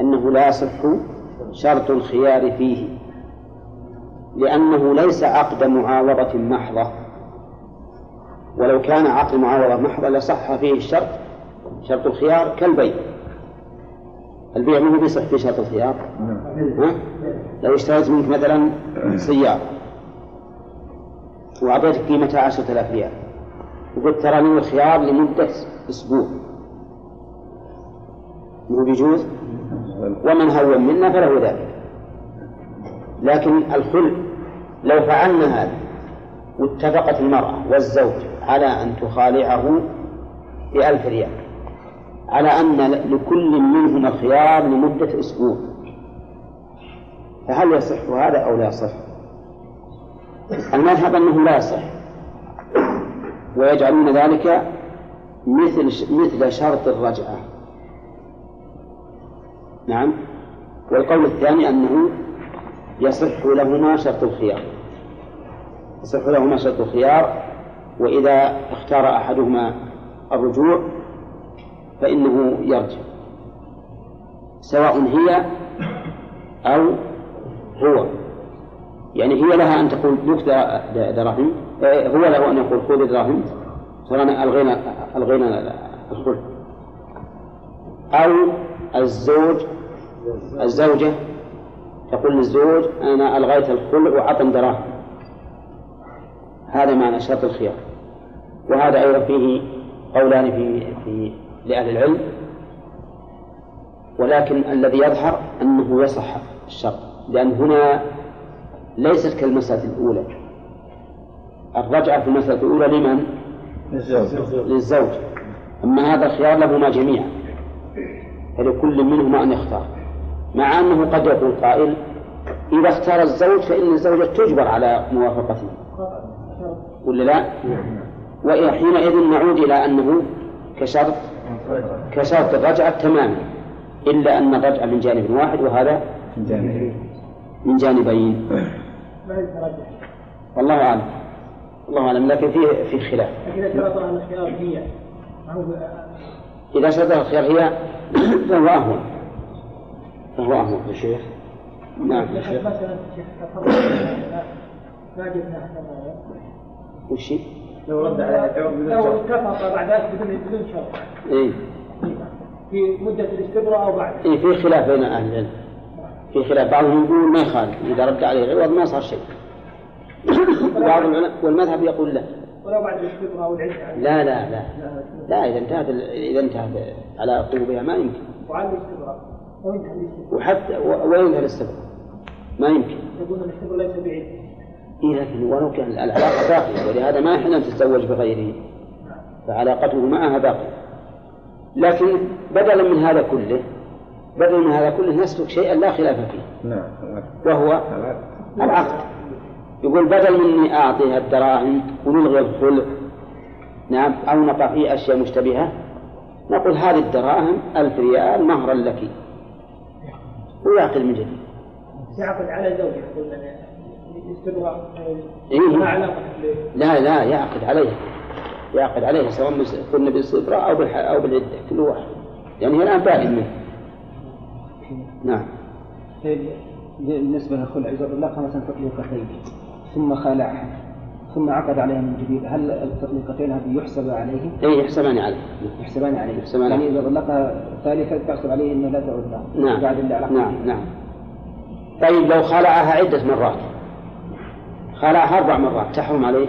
أنه لا يصح شرط الخيار فيه. لأنه ليس عقد معاوضة محضة. ولو كان عقد معاوضة محضة لصح فيه الشرط شرط الخيار كالبيع. البيع ما هو بيصح في شرط الخيار. ها؟ لو اشتريت منك مثلا سيارة وأعطيتك قيمتها عشرة آلاف ريال وقلت ترى لي الخيار لمدة أسبوع. مو بيجوز؟ ومن هون منا فله ذلك. لكن الخلق لو فعلنا هذا واتفقت المرأة والزوج على أن تخالعه بألف ريال على أن لكل منهما الخيار لمدة أسبوع. فهل يصح هذا أو لا يصح؟ المذهب أنه لا يصح. ويجعلون ذلك مثل مثل شرط الرجعة. نعم. والقول الثاني أنه يصح لهما شرط الخيار. يصح لهما شرط الخيار وإذا اختار أحدهما الرجوع فإنه يرجع سواء هي أو هو. يعني هي لها أن تقول لك دراهم هو له أن يقول خذ دراهم فرانا ألغينا ألغينا الخلع أو الزوج الزوجة تقول للزوج أنا ألغيت الخلع وعطى دراهم هذا معنى شرط الخيار. وهذا أيضا فيه قولان في في لأهل العلم. ولكن الذي يظهر أنه يصح الشرط. لأن هنا ليست كالمسألة الأولى. الرجعة في المسألة الأولى لمن؟ للزوج. للزوج. أما هذا الخيار لهما جميعا. فلكل منهما أن يختار. مع أنه قد يقول قائل إذا اختار الزوج فإن الزوجة تجبر على موافقته. ولا لا؟ وحينئذ نعود إلى أنه كشرط كشرط الرجعة تماما إلا أن الرجعة من جانب واحد وهذا من جانبين. والله أعلم. الله أعلم. لكن فيه في خلاف. إذا شرطها الخيار هي إذا شرطها الخيار هي فهو أهون. فهو أهون يا شيخ. نعم يا شيخ. وش لو رد على لو اتفق بعد ذلك بدون بدون شرط. اي في مدة الاستبراء أو بعد. اي في خلاف بين أهل العلم. في خلاف. بعضهم يقول ما يخالف إذا رد عليه عوض ما صار شيء. بعض والمذهب يقول لا. ولو بعد والعدة لا لا لا. لا. إذا انتهت إذا انتهت على قلوبها ما يمكن. وعلى الاستبراء وحتى وينتهى الاستبراء ما يمكن. يقول الاستبراء ليس بعيد إيه لكن ولو كان العلاقة باقية ولهذا ما يحل أن تتزوج بغيره. فعلاقته معها باقية. لكن بدلا من هذا كله بدلا من هذا كله نسلك شيئا لا خلاف فيه. نعم. وهو العقد. يقول بدل مني أعطيها الدراهم ونلغي الخلع نعم أو نقع فيه أشياء مشتبهة نقول هذه الدراهم ألف ريال مهرا لك. ويعقد من جديد. يعقد على زوجه إيه؟ لا لا يعقد عليها. يعقد عليها سواء كنا بالاستبراء أو أو بالعدة كل واحد. يعني هي الآن بائن منه. نعم. بالنسبة للخلع طلقها مثلا تطليقتين ثم خالعها ثم عقد عليها من جديد هل التطليقتين هذه يحسب عليه؟ اي يحسبان عليه. يحسبان عليه. يحسبان يعني إذا طلقها ثالثا تحسب عليه إنه لا تعود له نعم. بعد نعم نعم. طيب لو خلعها عدة مرات. خلعها أربع مرات تحرم عليه؟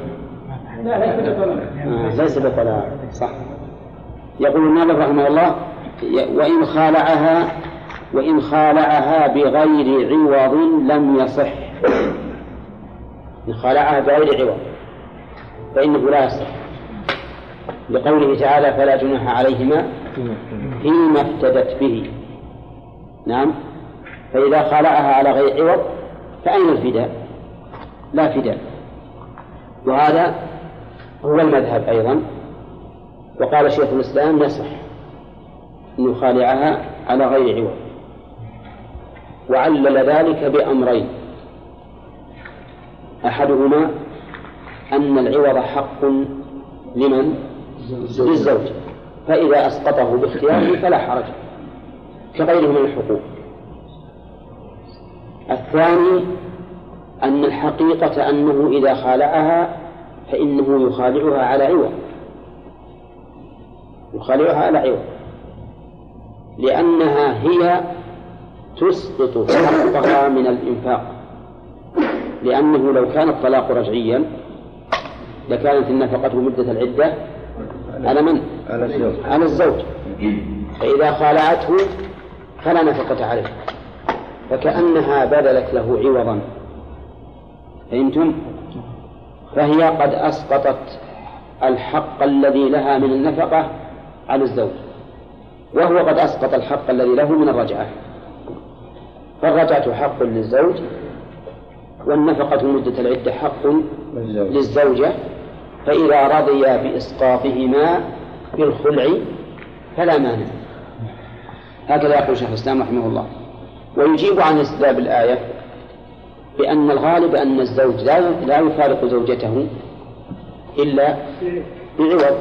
لا ليس بطلاق آه ليس بطلاق صح. يقول الناظر رحمه الله وإن خالعها وإن خالعها بغير عوض لم يصح. إن خالعها بغير عوض فإنه لا يصح. لقوله تعالى فلا جناح عليهما فيما افتدت به. نعم. فإذا خالعها على غير عوض فأين الفداء؟ لا فداء. وهذا هو المذهب أيضا. وقال شيخ الإسلام يصح أن يخالعها على غير عوض. وعلل ذلك بأمرين. أحدهما أن العوض حق لمن؟ للزوج. فإذا أسقطه باختياره فلا حرج. كغيره من الحقوق. الثاني أن الحقيقة أنه إذا خالعها فإنه يخالعها على عوض. يخالعها على عوض. لأنها هي تسقط حقها من الإنفاق. لأنه لو كان الطلاق رجعيا لكانت النفقة مدة العدة على من؟ على الزوج. على الزوج. فإذا خالعته فلا نفقة عليه. فكأنها بذلت له عوضا. فهمتم؟ فهي قد أسقطت الحق الذي لها من النفقة على الزوج. وهو قد أسقط الحق الذي له من الرجعة. فالرجعة حق للزوج والنفقة مدة العدة حق للزوجة فإذا رضي بإسقاطهما بالخلع فلا مانع. هكذا يقول شيخ الإسلام رحمه الله. ويجيب عن استدلال الآية بأن الغالب أن الزوج لا لا يفارق زوجته إلا بعوض.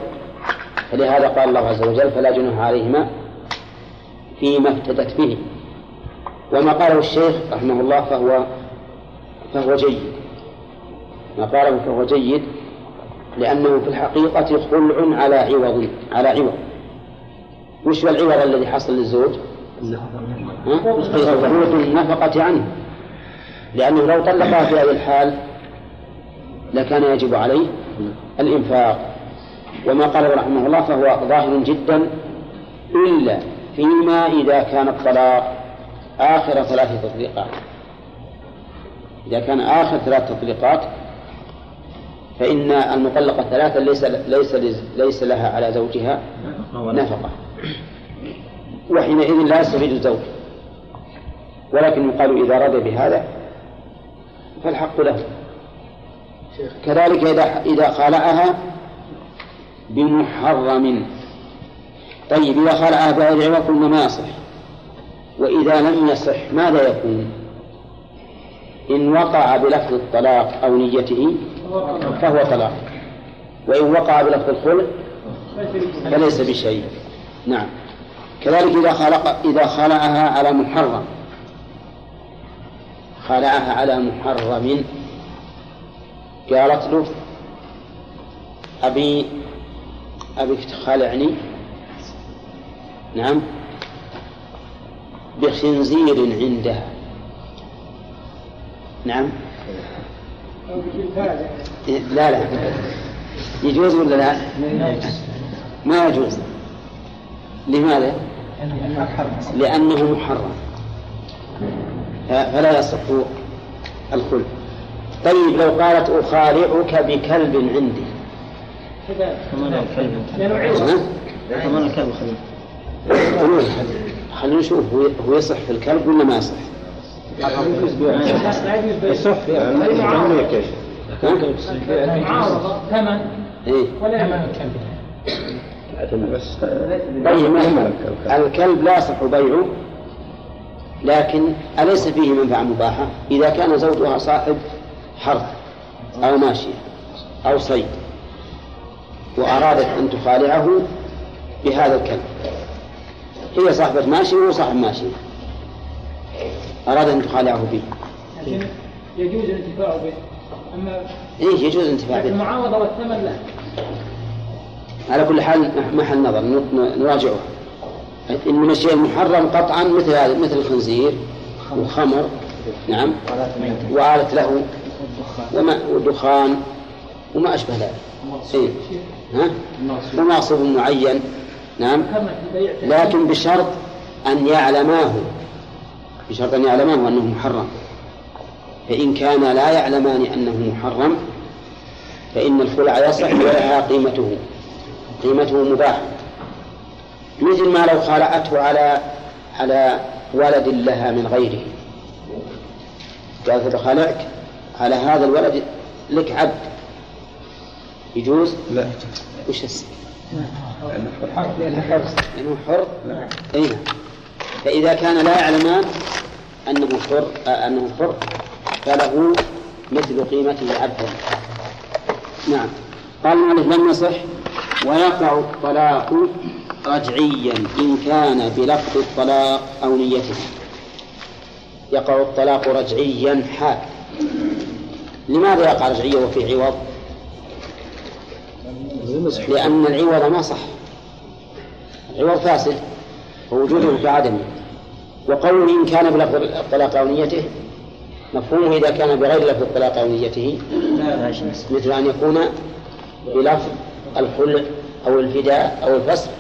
فلهذا قال الله عز وجل فلا جناح عليهما فيما افتدت به. وما قاله الشيخ رحمه الله فهو فهو جيد. ما قاله فهو جيد لأنه في الحقيقة خلع على عوض على عوض. وش العوض الذي حصل للزوج؟ خروج النفقة عنه. لأنه لو طلقها في هذه الحال لكان يجب عليه الإنفاق. وما قاله رحمه الله فهو ظاهر جدا إلا فيما إذا كان الطلاق آخر ثلاث تطليقات إذا كان آخر ثلاث تطليقات فإن المطلقة ثلاثة ليس ليس ليس لها على زوجها نفقة. وحينئذ لا يستفيد الزوج. ولكن يقال إذا رضي بهذا فالحق له. كذلك إذا إذا خالعها بمحرم. طيب إذا خالعها بغير عوض قلنا ما يصح وإذا لم يصح ماذا يكون؟ إن وقع بلفظ الطلاق أو نيته فهو طلاق. وإن وقع بلفظ الخلع فليس بشيء. نعم. كذلك إذا خلق إذا خلعها على محرم. خلعها على محرم. قالت له أبي أبيك تخالعني نعم. بخنزير عندها نعم؟ لا لا. يجوز ولا لا؟ ما يجوز. لماذا؟ لأنه محرم. فلا يصح الخلف طيب لو قالت أخالعك بكلب عندي. ثمن الكلب. ثمن الكلب خلينا نشوف هو يصح في الكلب ولا ما يصح؟ يصح معارضة ثمن ولا ثمن الكلب الكلب لا يصح بيعه لكن أليس فيه منفعة مباحة إذا كان زوجها صاحب حرث أو ماشية أو صيد وأرادت أن تخالعه بهذا الكلب هي صاحبة ماشية وهو صاحب ماشية أراد أن تخالعه به لكن يجوز الانتفاع به. أما إيه يجوز الانتفاع به. المعاوضة والثمن لا. على كل حال محل نظر. نراجعه. إن من الشيء المحرم قطعا مثل هذا مثل الخنزير والخمر. نعم. وآلت له وما ودخان وما أشبه ذلك. إيه؟ ها؟ وناصب معين. نعم. لكن بشرط أن يعلماه. بشرط أن يعلماه أنه محرم. فإن كان لا يعلمان أنه محرم فإن الخلع يصح ولها قيمته. قيمته مباحة مثل ما لو خالعته على على ولد لها من غيره. قالت خالعك على هذا الولد لك عبد. يجوز؟ لا. وش السبب؟ لأنه حر لأنه حر؟ أي نعم فإذا كان لا يعلمان أنه حر أنه حر فله مثل قيمته عبدا نعم. قال المؤلف لم يصح. ويقع الطلاق رجعيا إن كان بلفظ الطلاق أو نيته. يقع الطلاق رجعيا حال. لماذا يقع رجعيا وفي عوض؟ لأن العوض ما صح. العوض فاسد ووجوده كعدمه وقوله إن كان بلفظ الطلاق أو نيته مفهومه إذا كان بغير لفظ الطلاق أو نيته مثل أن يكون بلفظ الخلع أو الفداء أو الفصل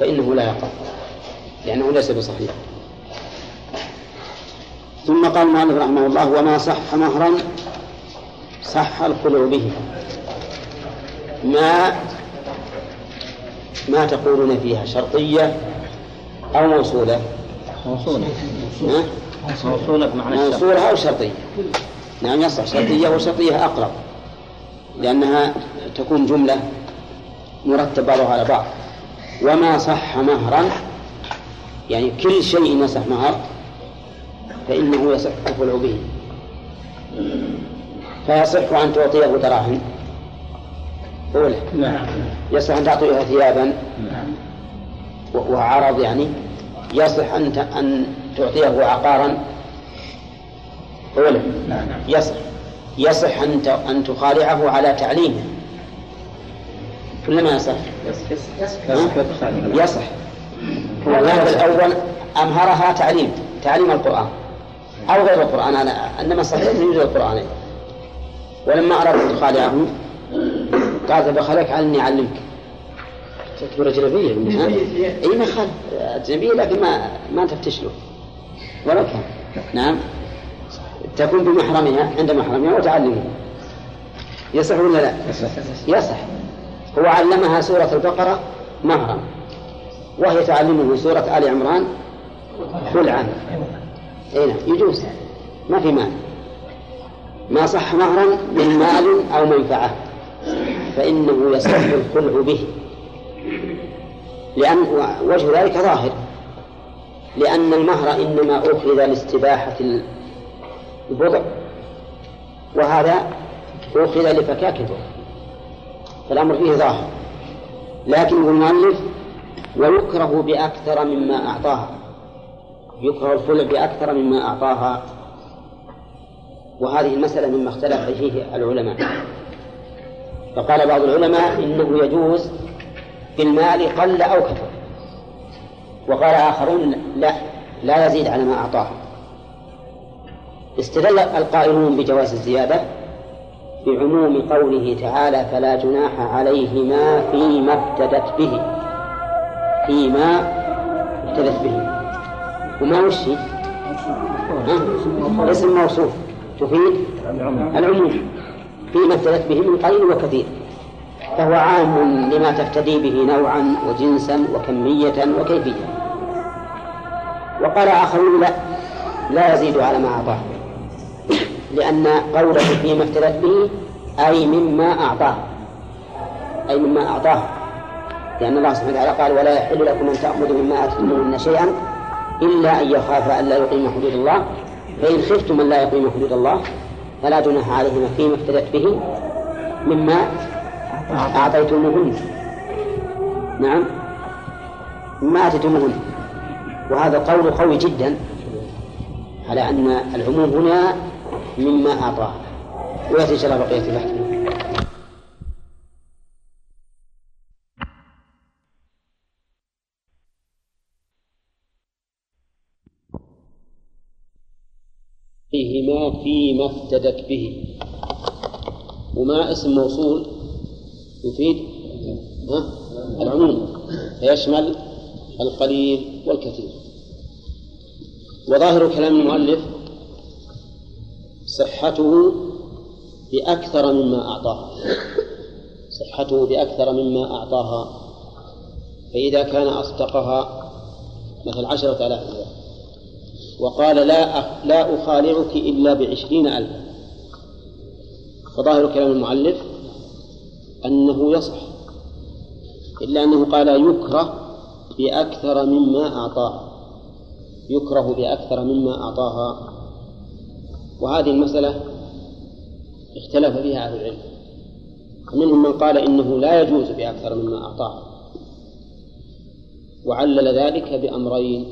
فإنه لا يقع. لأنه ليس بصحيح. ثم قال المؤلف رحمه الله وما صح مهرا صح الخلع به. ما ما تقولون فيها شرطية أو موصولة؟ موصولة. موصولة موصولة بمعنى موصولة أو شرطية. نعم يصح. شرطية وشرطية أقرب. لأنها تكون جملة مرتب بعضها على بعض. وما صح مهرا يعني كل شيء يصح مهر فإنه يصح الخلع به. فيصح أن تعطيه دراهم. أولى نعم. يصح أن تعطيه ثيابا. نعم. وعرض يعني. يصح أن أن تعطيه عقارا. أولى نعم. يصح. يصح أن أن تخالعه على تعليمه. ولا ما يصح؟ يصح. يصح. الأول أمهرها تعليم. تعليم القرآن. أو غير القرآن. أنا إنما صحيح أنه يوجد القرآن. ولما أردت أن تخالعه قال بخلك على إني أعلمك تعتبر أجنبية أي ما خال أجنبية لكن ما ما تفتش له ولا كان نعم. تكون بمحرمها عند محرمها وتعلمه. يصح ولا لا؟ يصح. هو علمها سورة البقرة مهرا وهي تعلمه سورة آل عمران خلعا. أي نعم. يجوز. ما في مال ما صح مهرا من مال أو منفعة. فإنه يصح الخلع به. لأن وجه ذلك ظاهر. لأن المهر إنما أخذ لاستباحة البضع. وهذا أخذ لفكاك البضع. فالأمر فيه ظاهر. لكن المؤلف ويكره بأكثر مما أعطاها. يكره الخلع بأكثر مما أعطاها. وهذه المسألة مما اختلف فيه العلماء. فقال بعض العلماء إنه يجوز في المال قل أو كثر. وقال آخرون لا لا يزيد على ما أعطاه. استدل القائلون بجواز الزيادة بعموم قوله تعالى فلا جناح عليهما فيما افتدت به. فيما افتدت به. وما وش اسم موصوف. تفيد؟ العموم. فيما افتدت به من قليل وكثير فهو عام لما تفتدي به نوعا وجنسا وكمية وكيفية. وقال آخرون لا لا يزيد على ما أعطاه. لأن قوله فيما افتدت به أي مما أعطاه. أي مما أعطاه. لأن الله سبحانه وتعالى قال ولا يحل لكم أن تأخذوا مما آتيتموهن شيئا إلا أن يخاف أن لا يقيم حدود الله. فإن خفتم أن لا يقيم حدود الله فلا جناح عليهما فيما افتدت به مما أعطيتموهن. نعم. مما آتيتموهن. وهذا قول قوي جدا على أن العموم هنا مما أعطاه ويأتي إن شاء الله بقية البحث. فيهما فيما افتدت به. وما اسم موصول؟ يفيد؟ العموم. فيشمل القليل والكثير. وظاهر كلام المؤلف صحته بأكثر مما أعطاها. صحته بأكثر مما أعطاها. فإذا كان أصدقها مثل عشرة آلاف وقال لا لا أخالعك إلا بعشرين ألفا فظاهر كلام المؤلف أنه يصح إلا أنه قال يكره بأكثر مما أعطاها يكره بأكثر مما أعطاها. وهذه المسألة اختلف فيها أهل العلم. فمنهم من قال إنه لا يجوز بأكثر مما أعطاها وعلل ذلك بأمرين.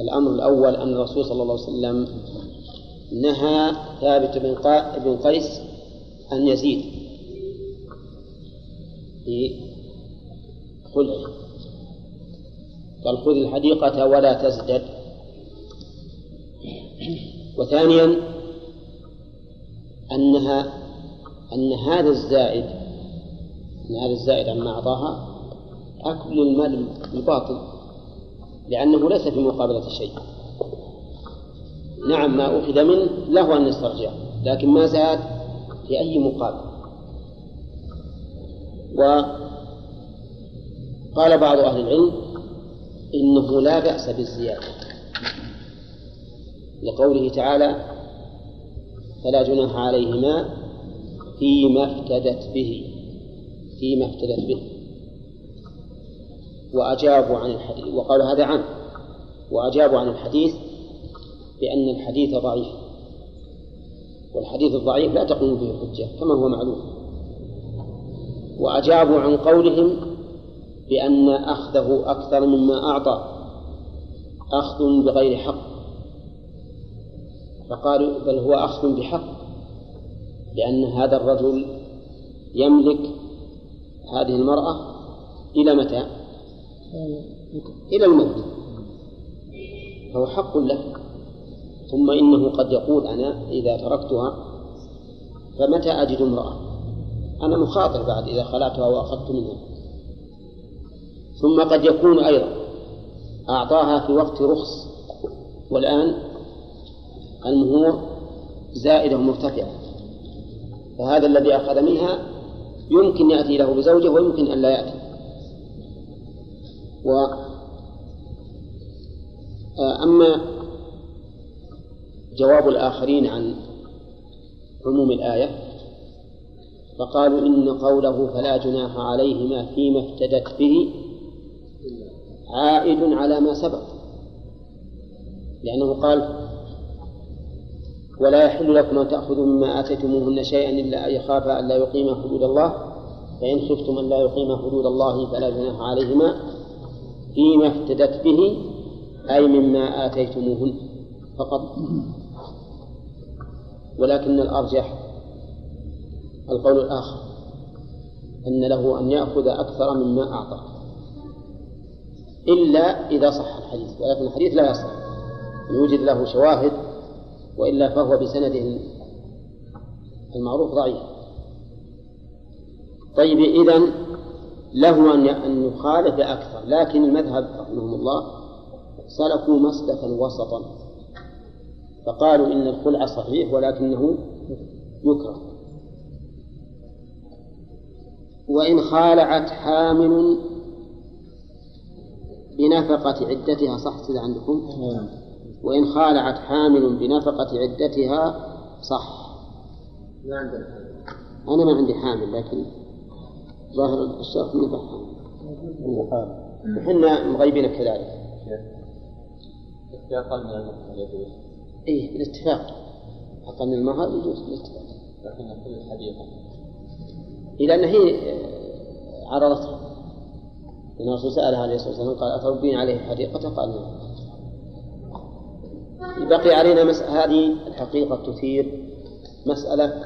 الأمر الأول أن الرسول صلى الله عليه وسلم نهى ثابت بن قيس أن يزيد. في خلعه قال خذ الحديقة ولا تزدد. وثانيا أنها أن هذا الزائد أن هذا الزائد عما أعطاها أكل المال الباطل. لأنه ليس في مقابلة شيء. نعم ما أخذ منه له أن يسترجع لكن ما زاد في أي مقابل وقال بعض أهل العلم إنه لا بأس بالزيادة. لقوله تعالى فلا جناح عليهما فيما افتدت به فيما افتدت به. وأجابوا عن الحديث وقالوا هذا عام. وأجابوا عن الحديث بأن الحديث ضعيف. والحديث الضعيف لا تقوم به الحجة كما هو معلوم. وأجابوا عن قولهم بأن أخذه أكثر مما أعطى أخذ بغير حق. فقالوا بل هو أخذ بحق لأن هذا الرجل يملك هذه المرأة إلى متى؟ إلى الموت. فهو حق له ثم إنه قد يقول أنا إذا تركتها فمتى أجد امرأة؟ أنا مخاطر بعد إذا خلعتها وأخذت منها. ثم قد يكون أيضا. أعطاها في وقت رخص. والآن المهور زائدة ومرتفعة فهذا الذي أخذ منها يمكن يأتي له بزوجة ويمكن أن لا يأتي. و أما جواب الآخرين عن عموم الآية فقالوا إن قوله فلا جناح عليهما فيما افتدت به عائد على ما سبق. لأنه قال ولا يحل لكم أن تأخذوا مما آتيتموهن شيئا إلا أن يخافا أن لا يقيما حدود الله فإن خفتم أن لا يقيما حدود الله فلا جناح عليهما فيما افتدت به أي مما آتيتموهن فقط. ولكن الأرجح القول الآخر أن له أن يأخذ أكثر مما أعطى. إلا إذا صح الحديث ولكن الحديث لا يصح. يوجد له شواهد وإلا فهو بسنده المعروف ضعيف. طيب إذن له أن أن يخالف أكثر لكن المذهب رحمهم الله سلكوا مسلكا وسطا فقالوا إن الخلع صحيح ولكنه يكره وإن خالعت حامل بنفقة عدتها صح كذا عندكم؟ نعم. وإن خالعت حامل بنفقة عدتها صح ما عندنا أنا ما عندي حامل لكن ظاهر الشرط حامل وحنا مغيبين كذلك. أقل من المهر يجوز إيه بالاتفاق. أقل من المهر يجوز بالاتفاق. لكن كل الحديقة. إلى أن هي عرضتها. لأن الرسول سألها عليه الصلاة والسلام قال أتربين عليه حديقة؟ قال نعم. بقي علينا مسألة هذه الحقيقة تثير مسألة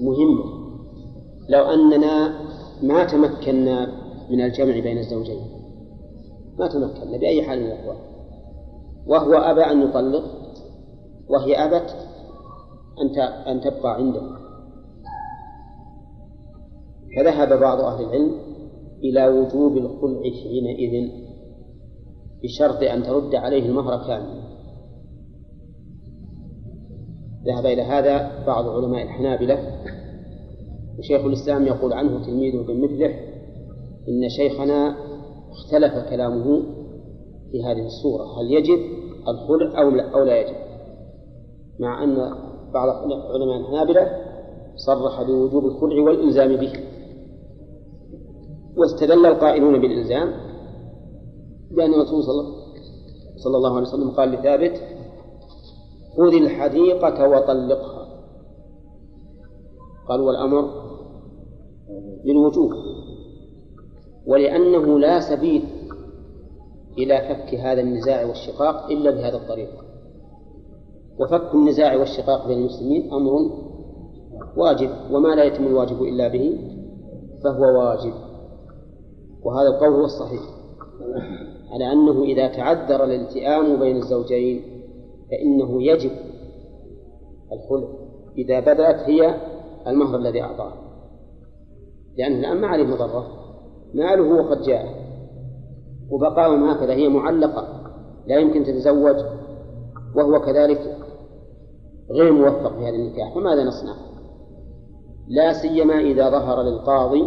مهمة. لو أننا ما تمكنا من الجمع بين الزوجين. ما تمكنا بأي حال من الأحوال. وهو أبى أن يطلق وهي أبت أن أن تبقى عنده. فذهب بعض أهل العلم إلى وجوب الخلع حينئذ بشرط أن ترد عليه المهر كاملا ذهب إلى هذا بعض علماء الحنابلة وشيخ الإسلام يقول عنه تلميذه بمثله إن شيخنا اختلف كلامه في هذه الصورة هل يجب الخلع أو لا, أو لا يجب؟ مع أن بعض علماء الحنابلة صرح بوجوب الخلع والإلزام به. واستدل القائلون بالإلزام بأن الرسول صلى الله عليه وسلم قال لثابت خذ الحديقة وطلقها. قال والأمر للوجوب ولأنه لا سبيل إلى فك هذا النزاع والشقاق إلا بهذا الطريق. وفك النزاع والشقاق بين المسلمين أمر واجب وما لا يتم الواجب إلا به فهو واجب. وهذا القول هو الصحيح. على أنه إذا تعذر الالتئام بين الزوجين فإنه يجب الخلع. إذا بدأت هي المهر الذي أعطاه. لأنه الآن ما عليه مضرة. ماله وقد جاء. وبقاؤهم هكذا. هي معلقة. لا يمكن تتزوج. وهو كذلك غير موفق في هذا النكاح. فماذا نصنع؟ لا سيما إذا ظهر للقاضي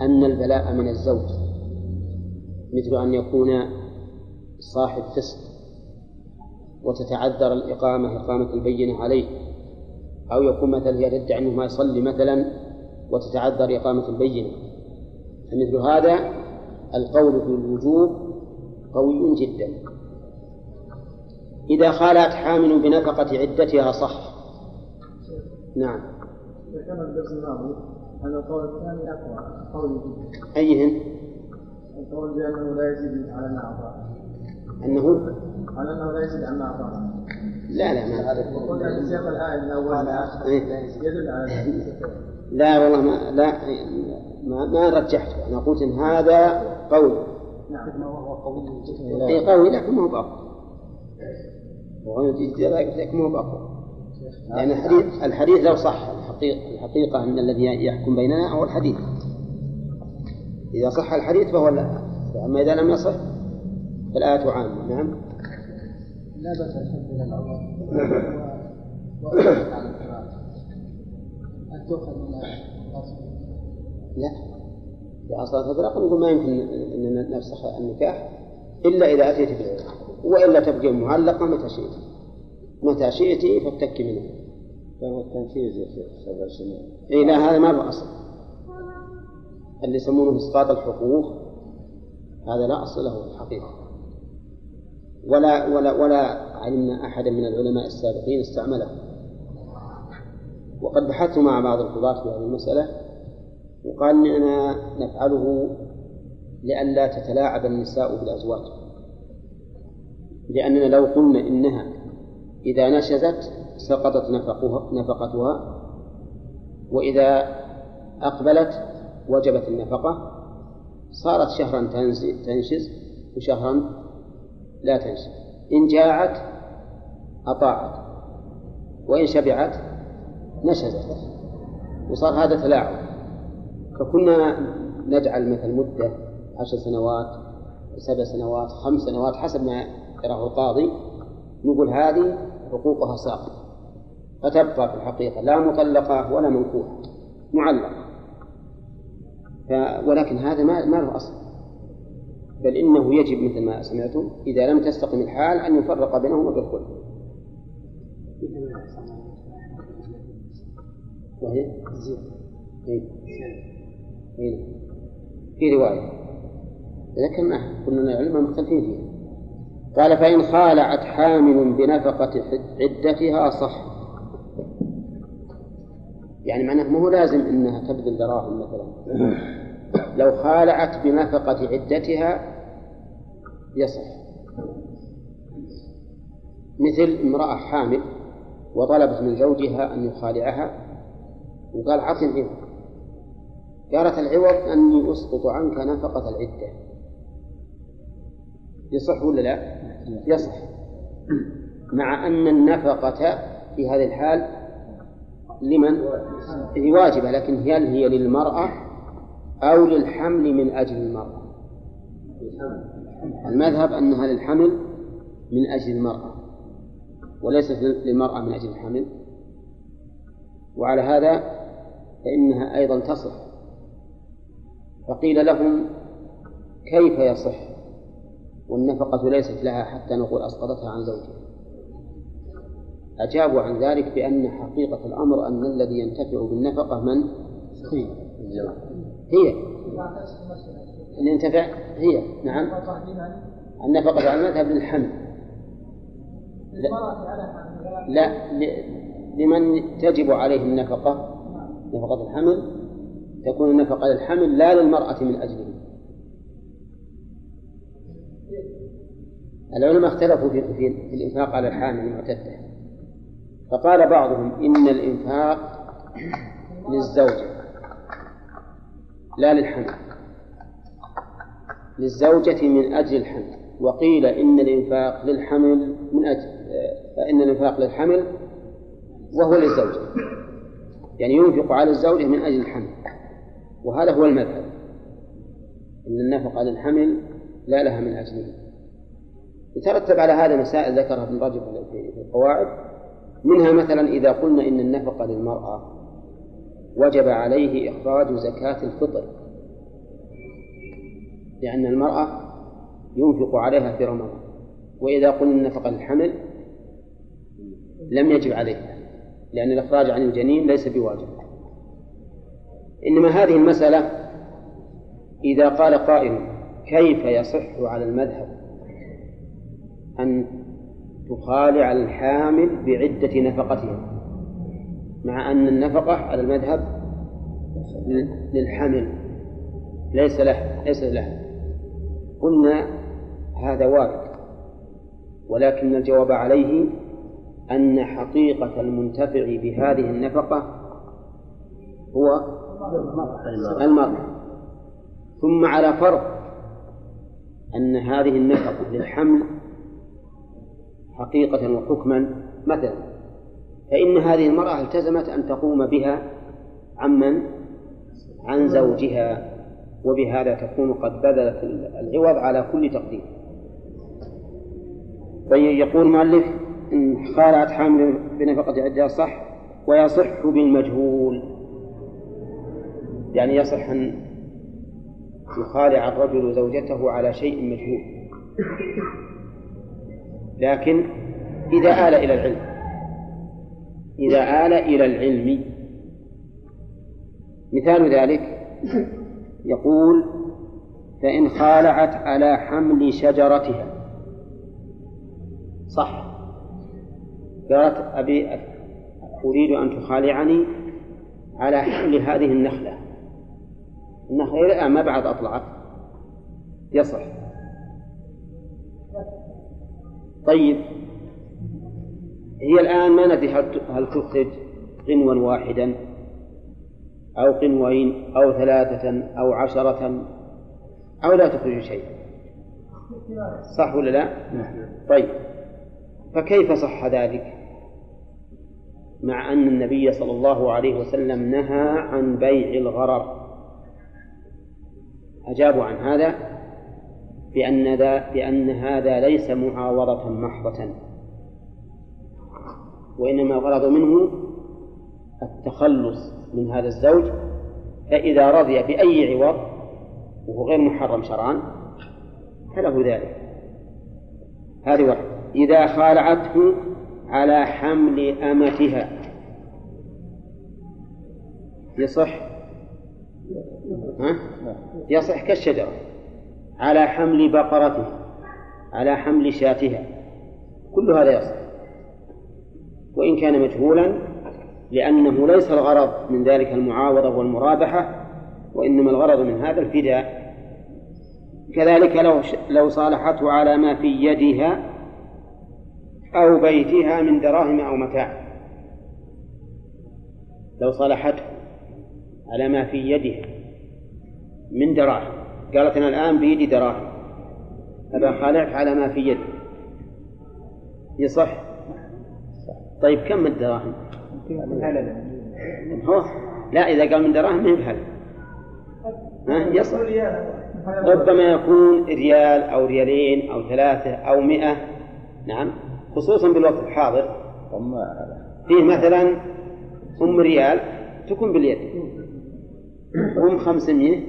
أن البلاء من الزوج. مثل أن يكون صاحب فسق وتتعذر الإقامة إقامة البينة عليه. أو يكون مثلا هي تدعي أنه ما يصلي مثلا وتتعذر إقامة البينة. فمثل هذا القول بالوجوب قوي جدا. إذا خالت حامل بنفقة عدتها صح. نعم. ذكرنا الدرس الماضي أن القول الثاني أقوى قول أيهن؟ القول بأنه لا يزيد على الأعضاء أنه؟ على أنه لا يزيد على الأعضاء لا لا ما سياق الآية من أولها إيه. يدل على لا والله ما لا ما, ما رجحته أنا قلت إن هذا قول. نعم. وهو قوي جدا إيه قوي لكن ما هو بأقوى وهو لكن ما هو بأقوى لأن الحديث الحديث لو صح الحقيقة, الحقيقة أن الذي يحكم بيننا هو الحديث. إذا صح الحديث فهو لا. أما إذا لم يصح فالآية عامة. نعم. لا بأس الحمد لله الأول على القراءة أن تؤخذ من لا. في أصل الفراق نقول ما يمكن أن نفسخ النكاح إلا إذا أتيت بالعلم وإلا تبقي معلقة متى شئت. متى شئت فاتك منه. فهو التنفيذ يا شيخ سبع سنين. إي لا هذا ما له أصل اللي يسمونه إسقاط الحقوق هذا لا أصل له في الحقيقة. ولا ولا ولا علمنا أحدا من العلماء السابقين استعمله. وقد بحثت مع بعض القضاة في هذه المسألة وقال إننا نفعله لئلا تتلاعب النساء بالأزواج. لأننا لو قلنا إنها إذا نشزت سقطت نفقها نفقتها وإذا أقبلت وجبت النفقة صارت شهرا تنشز وشهرا لا تنشز إن جاعت أطاعت. وإن شبعت نشزت. وصار هذا تلاعب. فكنا نجعل مثل مدة عشر سنوات سبع سنوات خمس سنوات حسب ما يراه القاضي. نقول هذه حقوقها ساقطة. فتبقى في الحقيقة لا مطلقة ولا منكوحة. معلقة. ولكن هذا ما ما له أصل. بل إنه يجب مثل ما سمعتم إذا لم تستقم الحال أن يفرق بينهما بالخلق. وهي؟ إيه. في رواية. ذكرناها كنا العلماء مختلفين فيها. قال فإن خالعت حامل بنفقة عدتها صح. يعني معناه ما هو لازم إنها تبذل دراهم مثلا. لو خالعت بنفقة عدتها يصح مثل امرأة حامل وطلبت من زوجها أن يخالعها وقال عطني العوض قالت العوض أني أسقط عنك نفقة العدة يصح ولا لا؟ يصح مع أن النفقة في هذه الحال لمن؟ هي واجبة لكن هل هي للمرأة أو للحمل من أجل المرأة؟ المذهب أنها للحمل من أجل المرأة وليست للمرأة من أجل الحمل. وعلى هذا فإنها أيضا تصح. فقيل لهم كيف يصح؟ والنفقة ليست لها حتى نقول أسقطتها عن زوجها. أجابوا عن ذلك بأن حقيقة الأمر أن الذي ينتفع بالنفقة من؟ هي هي. اللي ينتفع هي نعم. النفقة على المذهب للحمل. لا, لا لمن تجب عليه النفقة نفقة الحمل تكون النفقة للحمل لا للمرأة من أجله. العلماء اختلفوا في, في, في الإنفاق على الحامل المعتدة. فقال بعضهم إن الإنفاق للزوجة لا للحمل. للزوجة من أجل الحمل. وقيل إن الإنفاق للحمل من أجل إن الإنفاق للحمل وهو للزوجة. يعني ينفق على الزوجة من أجل الحمل. وهذا هو المذهب. إن النفقة للحمل لا لها من أجله. يترتب على هذا مسائل ذكرها ابن رجب في القواعد. منها مثلا إذا قلنا إن النفقة للمرأة وجب عليه إخراج زكاة الفطر. لأن المرأة ينفق عليها في رمضان وإذا قلنا النفقة للحمل لم يجب عليه لأن الإخراج عن الجنين ليس بواجب. إنما هذه المسألة إذا قال قائل كيف يصح على المذهب أن تخالع الحامل بعدة نفقتها مع أن النفقة على المذهب للحمل ليس له ليس له. قلنا هذا وارد ولكن الجواب عليه أن حقيقة المنتفع بهذه النفقة هو المرأة ثم على فرض أن هذه النفقة للحمل حقيقة وحكما مثلا فإن هذه المرأة التزمت أن تقوم بها عمن؟ عن زوجها. وبهذا تكون قد بذلت العوض على كل تقدير. يقول المؤلف إن خالعت حامل بنفقة عدها صح ويصح بالمجهول. يعني يصح أن يخالع الرجل زوجته على شيء مجهول. لكن إذا آل إلى العلم إذا آل إلى العلم مثال ذلك يقول فإن خالعت على حمل شجرتها. صح. قالت أبي أريد أن تخالعني على حمل هذه النخلة. النخلة إلى ما بعد أطلعت. يصح. طيب. هي الآن ما ندري هل تخرج قنوا واحدا. أو قنوين أو ثلاثة أو عشرة أو لا تخرج شيء. صح ولا لا؟ طيب. فكيف صح ذلك؟ مع أن النبي صلى الله عليه وسلم نهى عن بيع الغرر. أجابوا عن هذا بأن, ذا بأن هذا ليس معاوضة محضة. وإنما الغرض منه التخلص. من هذا الزوج فإذا رضي بأي عوض وهو غير محرم شرعا فله ذلك. هذه واحدة. إذا خالعته على حمل أمتها. يصح؟ ها؟ يصح كالشجرة. على حمل بقرته على حمل شاتها. كل هذا يصح. وإن كان مجهولا لأنه ليس الغرض من ذلك المعاوضة والمرابحة وإنما الغرض من هذا الفداء. كذلك لو لو صالحته على ما في يدها أو بيتها من دراهم أو متاع. لو صالحته على ما في يدها من دراهم. قالت أنا الآن بيدي دراهم. أبا خالعك على ما في يدي يصح؟ طيب كم الدراهم؟ لا إذا قال من دراهم ما ها؟ يصح ربما يكون ريال أو ريالين أو ثلاثة أو مئة. نعم. خصوصا بالوقت الحاضر. فيه مثلا أم ريال تكون باليد. أم خمسمية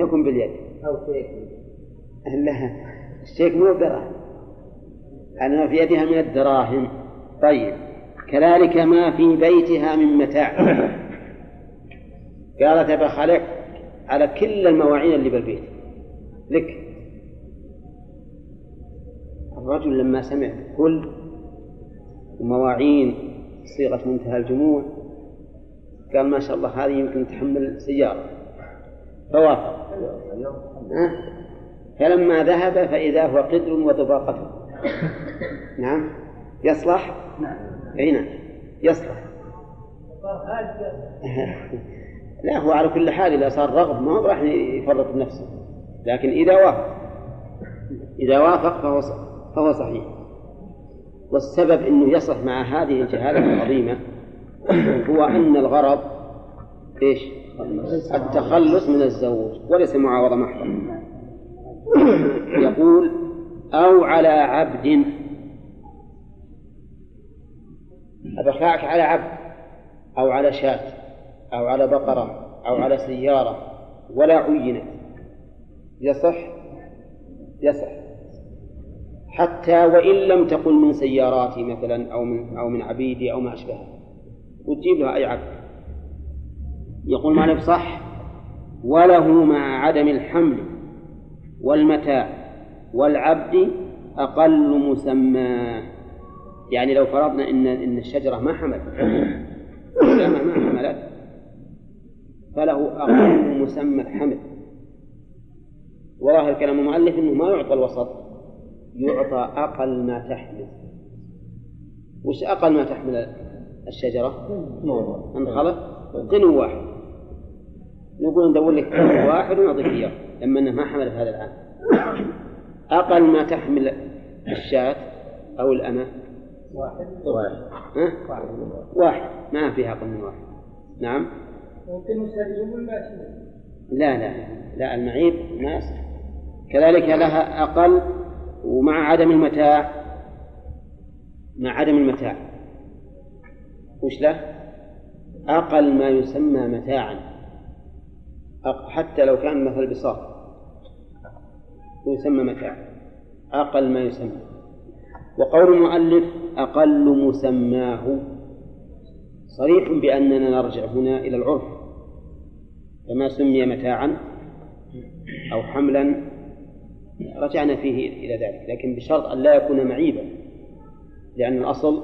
تكون باليد. أو شيك. لا الشيك مو بدراهم. أنا في يدها من الدراهم. طيب. كذلك ما في بيتها من متاع. قالت أبا خالق على كل المواعين اللي بالبيت. لك. الرجل لما سمع كل مواعين صيغة منتهى الجموع قال ما شاء الله هذه يمكن تحمل سيارة. فوافق. فلما ذهب فإذا هو قدر وطباقته نعم. يصلح؟ نعم. أي نعم. يصلح. لا هو على كل حال إذا صار رغب ما راح يفرط بنفسه. لكن إذا وافق. إذا وافق فهو فهو صحيح. والسبب أنه يصح مع هذه الجهالة العظيمة هو أن الغرض إيش؟ التخلص من الزوج وليس معاوضة محضة يقول أو على عبد أبخاعك على عبد أو على شاة أو على بقرة أو على سيارة ولا عينت. يصح؟ يصح. حتى وإن لم تقل من سياراتي مثلا أو من أو من عبيدي أو ما أشبهه. وتجيب له أي عبد. يقول مالك صح؟ وله مع عدم الحمل والمتاع والعبد أقل مسمى. يعني لو فرضنا إن إن الشجرة ما حملت ما حملت فله أقل مسمى الحمل. وظاهر كلام المؤلف أنه ما يعطى الوسط يعطى أقل ما تحمل. وش أقل ما تحمل الشجرة؟ انخلط. قنو واحد. نقول ندور لك قنو واحد ونعطيك إياه لما أنه ما حمل في هذا العام أقل ما تحمل الشاة أو الأمة. واحد. واحد. ها؟ واحد. ما فيها أقل من واحد. نعم. ممكن لا لا. لا المعيب ما يصح كذلك لها أقل ومع عدم المتاع. مع عدم المتاع. وش له؟ أقل ما يسمى متاعا. حتى لو كان مثل بساط يسمى متاع. أقل ما يسمى. وقول المؤلف أقل مسماه. صريح بأننا نرجع هنا إلى العرف. فما سمي متاعا أو حملا رجعنا فيه إلى ذلك لكن بشرط أن لا يكون معيبا لأن الأصل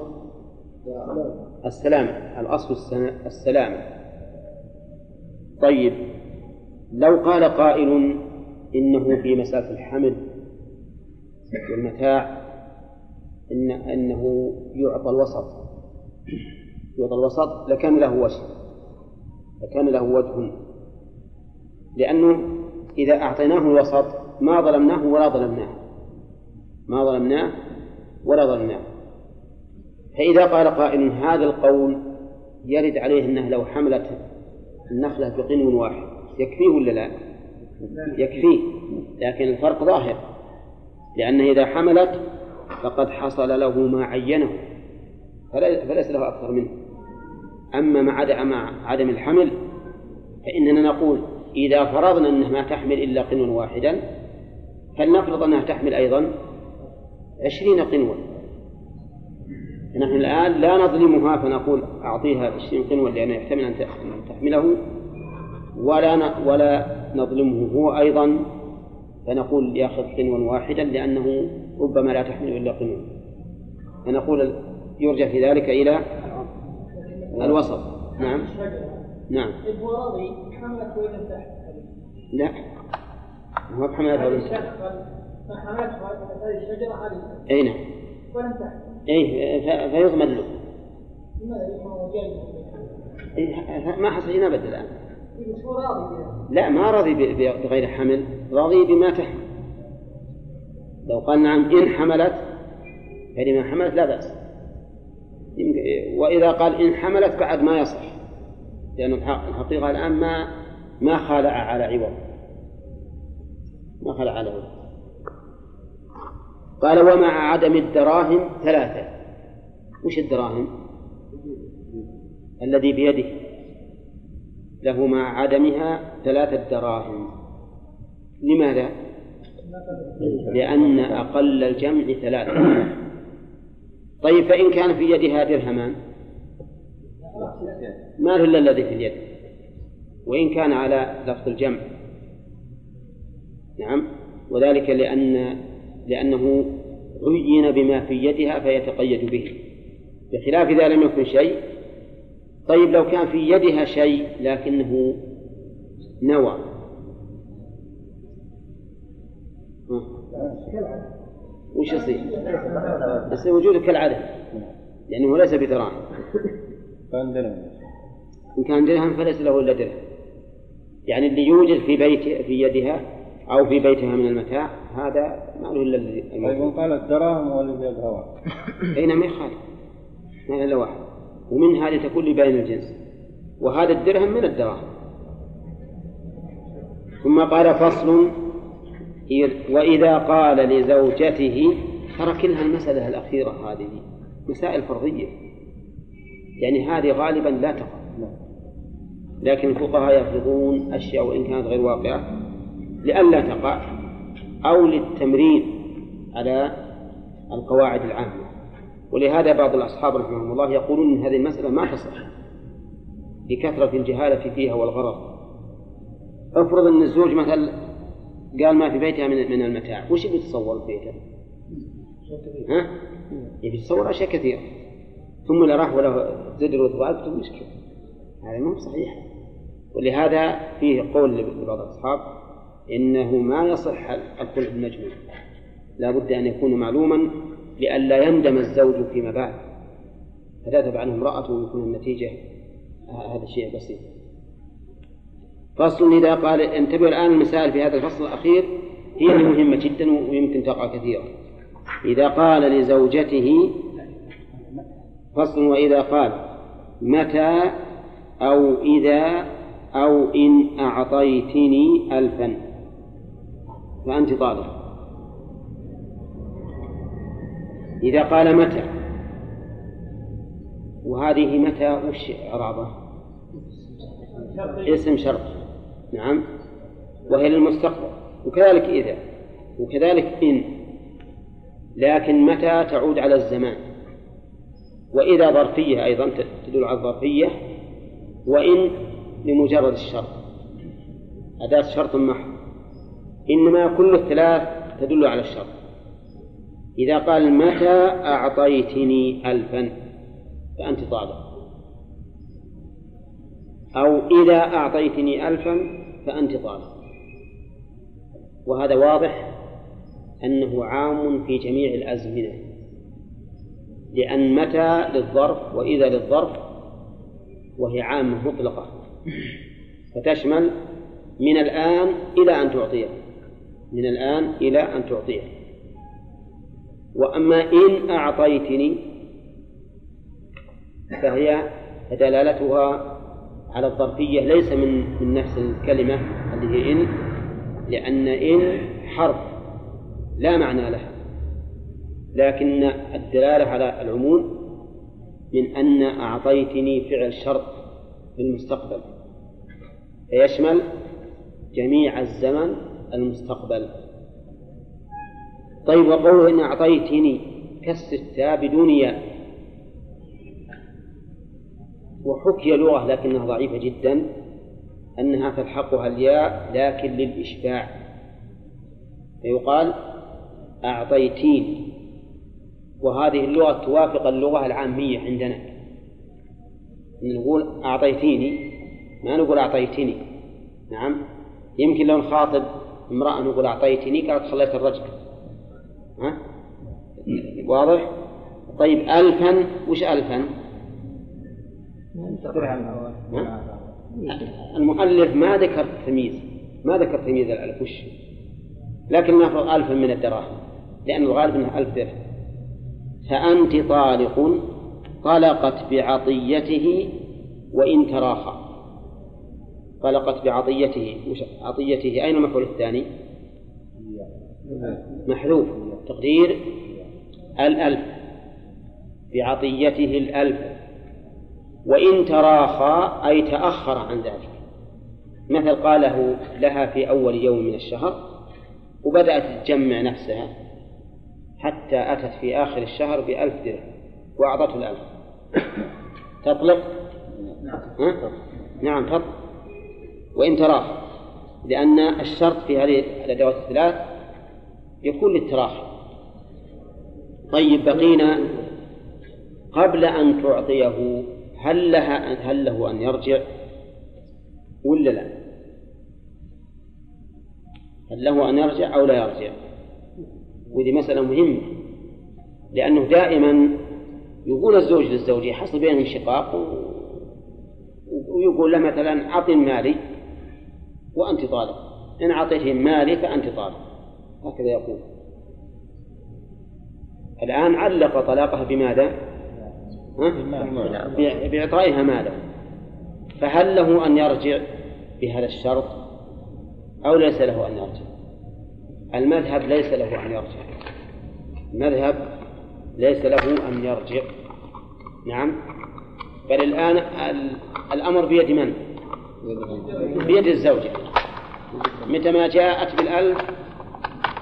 السلامة الأصل السلامة. طيب لو قال قائل إنه في مسألة الحمل والمتاع إن أنه يعطى الوسط. يعطى الوسط لكان له وجه. لكان له وجه. لأنه إذا أعطيناه الوسط ما ظلمناه ولا ظلمناه. ما ظلمناه ولا ظلمناه. فإذا قال قائل هذا القول يرد عليه أنه لو حملت النخلة بقنو واحد. يكفيه ولا لا؟ يكفيه. لكن الفرق ظاهر. لأنه إذا حملت فقد حصل له ما عينه فليس له أكثر منه. أما مع عدم الحمل فإننا نقول إذا فرضنا أنها ما تحمل إلا قنوا واحدا فلنفرض أنها تحمل أيضا عشرين قنوا. نحن الآن لا نظلمها فنقول أعطيها عشرين قنوا لأنه يحتمل أن تحمله ولا ولا نظلمه هو أيضا فنقول يأخذ قنوا واحدا لأنه ربما لا تحمل إلا قنوا فنقول يرجع في ذلك إلى الوسط. نعم. نعم. لا. هو بحملت ولم تحمل فحملت هذه. الشجرة عليه أي نعم. ولم تحمل أي فيضمن له. ما حصل هنا بدل الآن. لا ما راضي بغير حمل راضي بما تحمل. لو قال نعم إن حملت فلما حملت لا بأس. وإذا قال إن حملت بعد ما يصح لأن الحقيقة الآن ما ما خالع على عوض. ما خلع على عوض. قال ومع عدم الدراهم ثلاثة. وش الدراهم؟ الذي بيده. له مع عدمها ثلاثة دراهم. لماذا؟ لأن أقل الجمع ثلاثة. طيب فإن كان في يدها درهمان ما له إلا الذي في اليد. وإن كان على لفظ الجمع. نعم. وذلك لأن لأنه عين بما في يدها فيتقيد به. بخلاف إذا لم يكن شيء. طيب لو كان في يدها شيء لكنه نوى. وش يصير؟ يصير وجوده كالعدم لأنه ليس بدراهم كان درهم. إن كان درهم فليس له إلا درهم. يعني اللي يوجد في بيت في يدها أو في بيتها من المتاع هذا ما له إلا الذي طيب قال الدراهم هو الذي بيدها واحد أي نعم يخالف. ما إلا واحد. ومن هذه تكون لبين الجنس. وهذا الدرهم من الدراهم. ثم قال فصل وإذا قال لزوجته ترى كلها المسألة الأخيرة هذه مسائل فرضية. يعني هذه غالبا لا تقع. لكن الفقهاء يفرضون أشياء وإن كانت غير واقعة لئلا تقع أو للتمرين على القواعد العامة. ولهذا بعض الأصحاب رحمهم الله يقولون أن هذه المسألة ما تصح. لكثرة الجهالة فيها والغرض. افرض أن الزوج مثلا قال ما في بيتها من من المتاع. وش يتصور بيته؟ ها؟ يبي يتصور أشياء كثيرة. ثم لا راح ولا زجر وثواب مشكلة. هذا مو صحيح. ولهذا فيه قول لبعض الأصحاب إنه ما يصح الخلع بالمجموع لا بد أن يكون معلوما لئلا يندم الزوج فيما بعد. فتذهب عنه امرأته ويكون النتيجة هذا الشيء البسيط فصل إذا قال انتبه الآن المسائل في هذا الفصل الأخير هي مهمة جدا ويمكن تقع كثيرا. إذا قال لزوجته فصل وإذا قال متى أو إذا أو إن أعطيتني ألفا. فأنت طالب. إذا قال متى وهذه متى وش إعرابه؟ اسم شرط. نعم. وهي للمستقبل. وكذلك إذا وكذلك إن. لكن متى تعود على الزمان؟ وإذا ظرفية أيضا تدل على الظرفية وإن لمجرد الشرط. أداة شرط محض. إنما كل الثلاث تدل على الشرط. إذا قال متى أعطيتني ألفا؟ فأنت طالب. أو إذا أعطيتني ألفا فأنت طالب. وهذا واضح أنه عام في جميع الأزمنة لأن متى للظرف وإذا للظرف وهي عامة مطلقة. فتشمل من الآن إلى أن تعطيه من الآن إلى أن تعطيه. وأما إن أعطيتني فهي دلالتها على الظرفية ليس من من نفس الكلمة اللي هي إن لأن إن حرف لا معنى لها لكن الدلالة على العموم من أن أعطيتني فعل شرط في المستقبل. فيشمل جميع الزمن المستقبل. طيب وقوله إن أعطيتني كالستة بدون ياء. وحكي لغة لكنها ضعيفة جدا أنها تلحقها الياء لكن للإشباع. فيقال أعطيتين. وهذه اللغة توافق اللغة العامية عندنا. نقول أعطيتيني ما نقول أعطيتني. نعم؟ يمكن لو نخاطب امرأة نقول أعطيتني قالت خليت الرجل. ها؟ واضح؟ طيب ألفا؟ وش ألفا؟ المؤلف ما ذكر تمييز ما ذكر تمييز الألف وش؟ لكن نفرض ألفا من الدراهم لأن الغالب أنه ألف درهم. فأنت طالق طلقت بعطيته وإن تراخى طلقت بعطيته وش عطيته؟ أين المفعول الثاني؟ محذوف. تقدير؟ الألف. بعطيته الألف. وإن تراخى أي تأخر عن ذلك. مثل قاله لها في أول يوم من الشهر وبدأت تجمع نفسها حتى أتت في آخر الشهر بألف درهم وأعطته الألف. تطلق؟ نعم تطلق. وإن تراخى لأن الشرط في هذه الأدوات الثلاث يكون للتراخي. طيب بقينا قبل أن تعطيه. هل لها هل له أن يرجع ولا لا؟ هل له أن يرجع أو لا يرجع؟ وهذه مسألة مهمة لأنه دائما يقول الزوج للزوجة حصل بينهم شقاق ويقول له مثلا أعطني مالي وأنت طالب إن أعطيته مالي فأنت طالب هكذا يقول الآن علق طلاقها بماذا؟ بإعطائها ماله. فهل له أن يرجع بهذا الشرط؟ أو ليس له أن يرجع؟ المذهب ليس له أن يرجع. المذهب ليس له أن يرجع. نعم. بل الآن الأمر بيد من؟ بيد الزوجة متى ما جاءت بالألف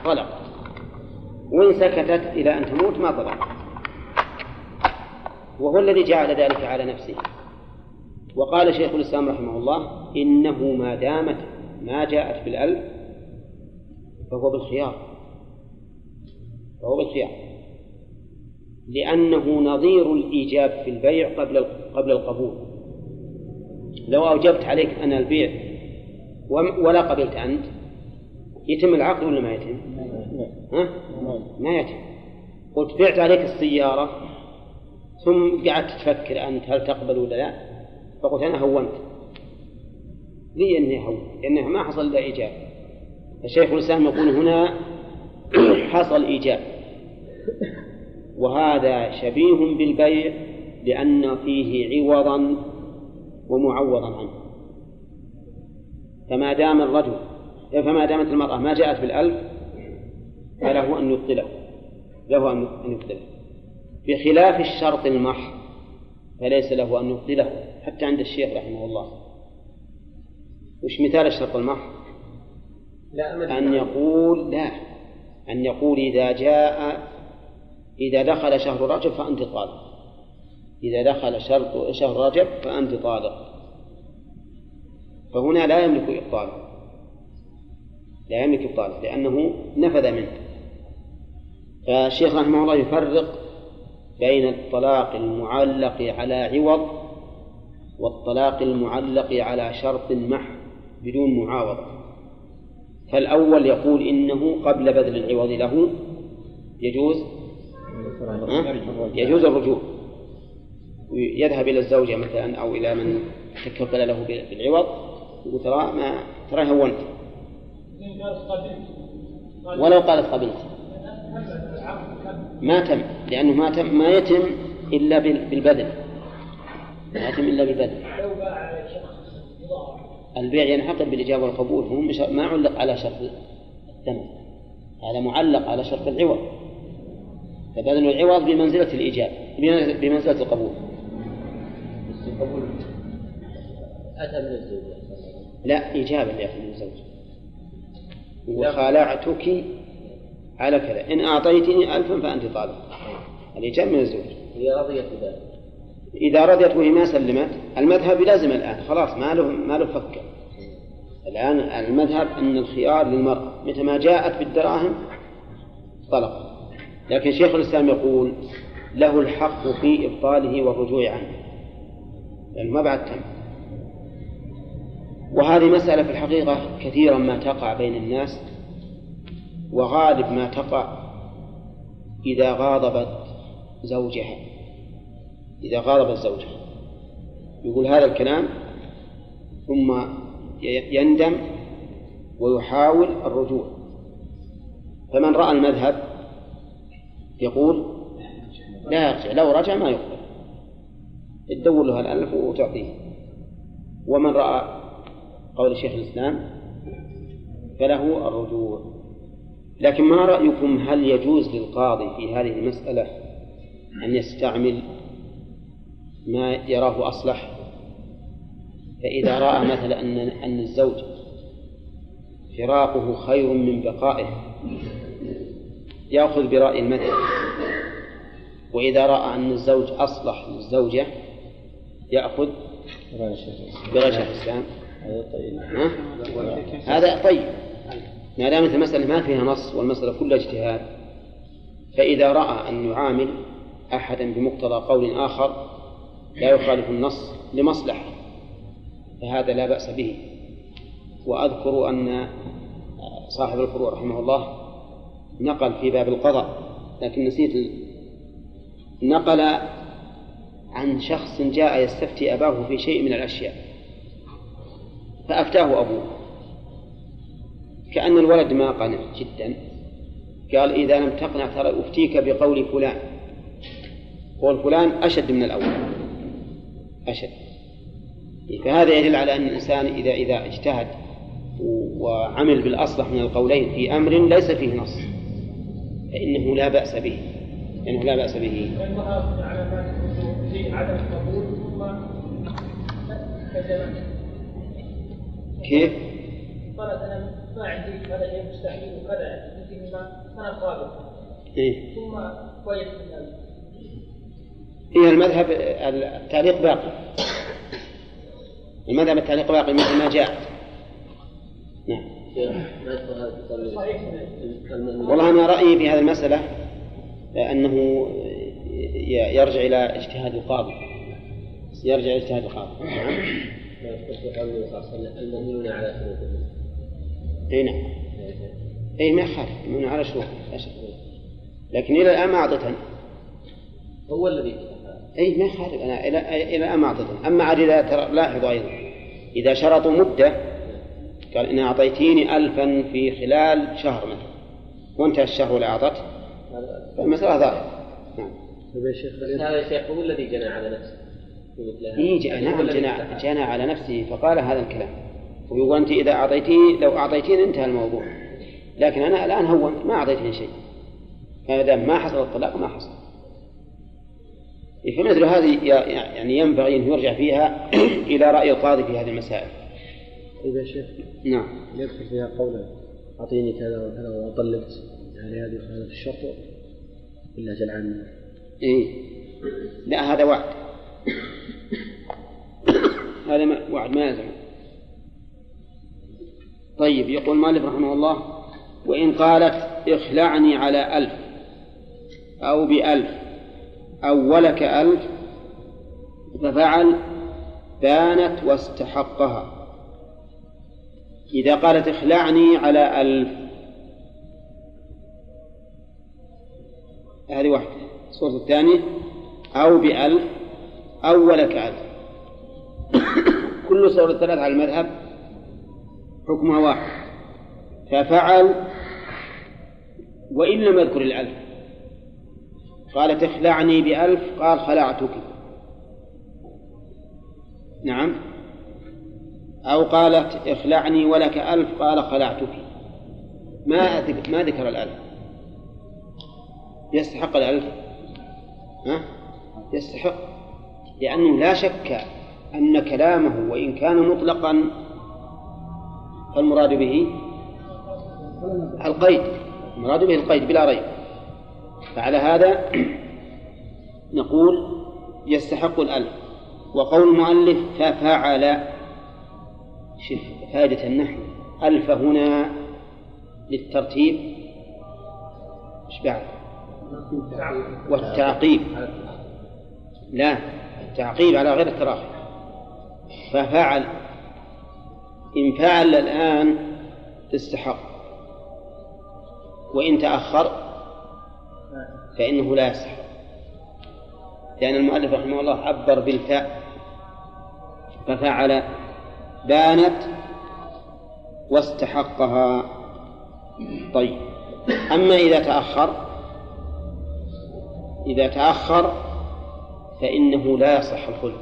طلق وإن سكتت إلى أن تموت ما ضرر. وهو الذي جعل ذلك على نفسه. وقال شيخ الإسلام رحمه الله إنه ما دامت ما جاءت بالألف فهو بالخيار. فهو بالخيار. لأنه نظير الإيجاب في البيع قبل قبل القبول. لو أوجبت عليك أنا البيع ولا قبلت أنت يتم العقد ولا ما يتم؟ ها؟ ما يتم. قلت بعت عليك السيارة ثم قعدت تفكر أنت هل تقبل ولا لا؟ فقلت أنا هونت. لي أني هون لأنه ما حصل إلا إيجاب. الشيخ الإسلام يقول هنا حصل إيجاب. وهذا شبيه بالبيع لأن فيه عوضا ومعوضا عنه. فما دام الرجل فما دامت المرأة ما جاءت بالألف فله أن يبطله. له أن يبطله. بخلاف الشرط المحض فليس له أن يبطله حتى عند الشيخ رحمه الله. وش مثال الشرط المحض؟ لا أن يقول لا أن يقول إذا جاء إذا دخل شهر رجب فأنت طالق. إذا دخل شرط شهر رجب فأنت طالق. فهنا لا يملك إبطاله. لا يملك إبطاله لأنه نفذ منه. فالشيخ رحمه الله يفرق بين الطلاق المعلق على عوض والطلاق المعلق على شرط محض بدون معاوضة. فالأول يقول إنه قبل بذل العوض له يجوز يجوز الرجوع. يذهب إلى الزوجة مثلا أو إلى من تكفل له بالعوض يقول ترى ما ترى هونت. ولو قالت قبلت. ما تم لأنه ما تم ما يتم إلا بالبذل ما يتم إلا بالبذل البيع ينعقد بالإجابة والقبول هو ما علق على شرط الثمن هذا معلق على شرط العوض. فبذل العوض بمنزلة الإيجاب بمنزلة القبول القبول. أتى من الزوجة لا إيجابا يأخذ من الزوج وخالعتك على كذا. إن أعطيتني ألفا فأنت طالق الإيجاب من الزوج إذا رضيت بذلك. إذا رضيت وهي ما سلمت المذهب يلازم الآن. خلاص ما له ما له فكة الآن المذهب أن الخيار للمرأة. متى ما جاءت بالدراهم طلق لكن شيخ الإسلام يقول له الحق في إبطاله والرجوع عنه. لأنه ما بعد تم. وهذه مسألة في الحقيقة كثيرا ما تقع بين الناس. وغالب ما تقع إذا غاضبت زوجها. إذا غاضبت زوجها. يقول هذا الكلام ثم يندم ويحاول الرجوع. فمن رأى المذهب يقول لا يرجع لو رجع ما يقبل. تدور له الألف وتعطيه. ومن رأى قول شيخ الإسلام فله الرجوع. لكن ما رأيكم هل يجوز للقاضي في هذه المسألة أن يستعمل ما يراه أصلح؟ فإذا رأى مثلا أن أن الزوج فراقه خير من بقائه يأخذ برأي المذهب. وإذا رأى أن الزوج أصلح للزوجة يأخذ برأي شيخ الإسلام. هذا طيب. ما دامت المسألة ما فيها نص والمسألة كلها اجتهاد فإذا رأى أن يعامل أحدا بمقتضى قول آخر لا يخالف النص لمصلحة فهذا لا بأس به. وأذكر أن صاحب الفروع رحمه الله نقل في باب القضاء لكن نسيت نقل عن شخص جاء يستفتي أباه في شيء من الأشياء فأفتاه أبوه. كأن الولد ما قنع جدا. قال إذا لم تقنع ترى أفتيك بقول فلان. قول فلان أشد من الأول. أشد. فهذا يدل على أن الإنسان إذا إذا اجتهد وعمل بالأصلح من القولين في أمر ليس فيه نص. فإنه لا بأس به. إنه لا بأس به. كيف؟ ما عندي هذا شيء مستحيل وكذا ما أنا قابل إيه؟ ثم كويس إيه المذهب التعليق باقي. المذهب التعليق باقي مثل ما جاء. نعم. والله أنا رأيي في هذه المسألة أنه يرجع إلى اجتهاد القاضي. يرجع إلى اجتهاد القاضي. نعم. المؤمنون على شروطهم. اي نعم. اي ما يخالف. المؤمنون على شروط. لكن إلى الآن ما اعطيتني هو الذي اي ما يخالف. أنا إلى إلى الآن ما اعطيتني أما عاد اذا ترى لاحظوا أيضا. إذا شرطوا مدة قال إن أعطيتيني الفا في خلال شهر مثلا. وانتهى الشهر ولا اعطته فالمسألة ظاهره نعم. طيب يا شيخ هذا يا شيخ هو الذي جنى على نفسه؟ إيه نعم جنى, جنى على نفسه فقال هذا الكلام. ويقول أنت إذا أعطيتيه لو أعطيتيني انتهى الموضوع. لكن أنا الآن هونت ما أعطيتني شيء. فإذا ما حصل الطلاق ما حصل. فمثل هذه يعني ينبغي أن يرجع فيها إلى رأي القاضي في هذه المسائل. إذا شيخ نعم. يدخل فيها قوله أعطيني كذا وكذا وطلقت يعني هذه خالف الشرط. إلا جل عنه إيه. لا هذا وعد. هذا وعد ما يلزم طيب يقول مالك رحمه الله وإن قالت اخلعني على ألف أو بألف أو ولك ألف ففعل بانت واستحقها. إذا قالت اخلعني على ألف هذه واحدة. الصورة الثانية أو بألف أو ولك ألف. كل صور الثلاث على المذهب حكمها واحد. ففعل وإن لم يذكر الألف. قال تخلعني بألف قال خلعتك. نعم. أو قالت اخلعني ولك ألف قال خلعتك. ما ما ذكر الألف. يستحق الألف؟ ها؟ يستحق. لأنه لا شك أن كلامه وإن كان مطلقا فالمراد به القيد. المراد به القيد بلا ريب. فعلى هذا نقول يستحق الألف. وقول المؤلف ففعل شوف فائدة النحو. ألف هنا للترتيب إيش بعد؟ والتعقيب. لا التعقيب على غير التراخي. ففعل إن فعل الآن استحق وإن تأخر فإنه لا يستحق. لأن المؤلف رحمه الله عبر بالفاء ففعل بانت واستحقها. طيب أما إذا تأخر إذا تأخر فإنه لا يصح الخلف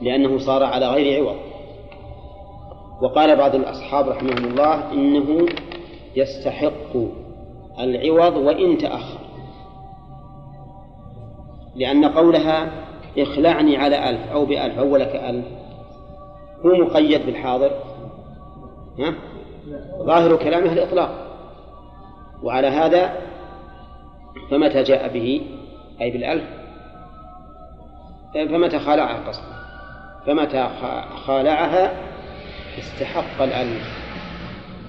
لأنه صار على غير عوض. وقال بعض الأصحاب رحمهم الله إنه يستحق العوض وإن تأخر. لأن قولها إخلعني على ألف أو بألف أو لك ألف. هو مقيد بالحاضر. ها؟ ظاهر كلامه الإطلاق. وعلى هذا فمتى جاء به؟ أي بالألف. فمتى خالعها قصده فمتى خالعها استحق الألف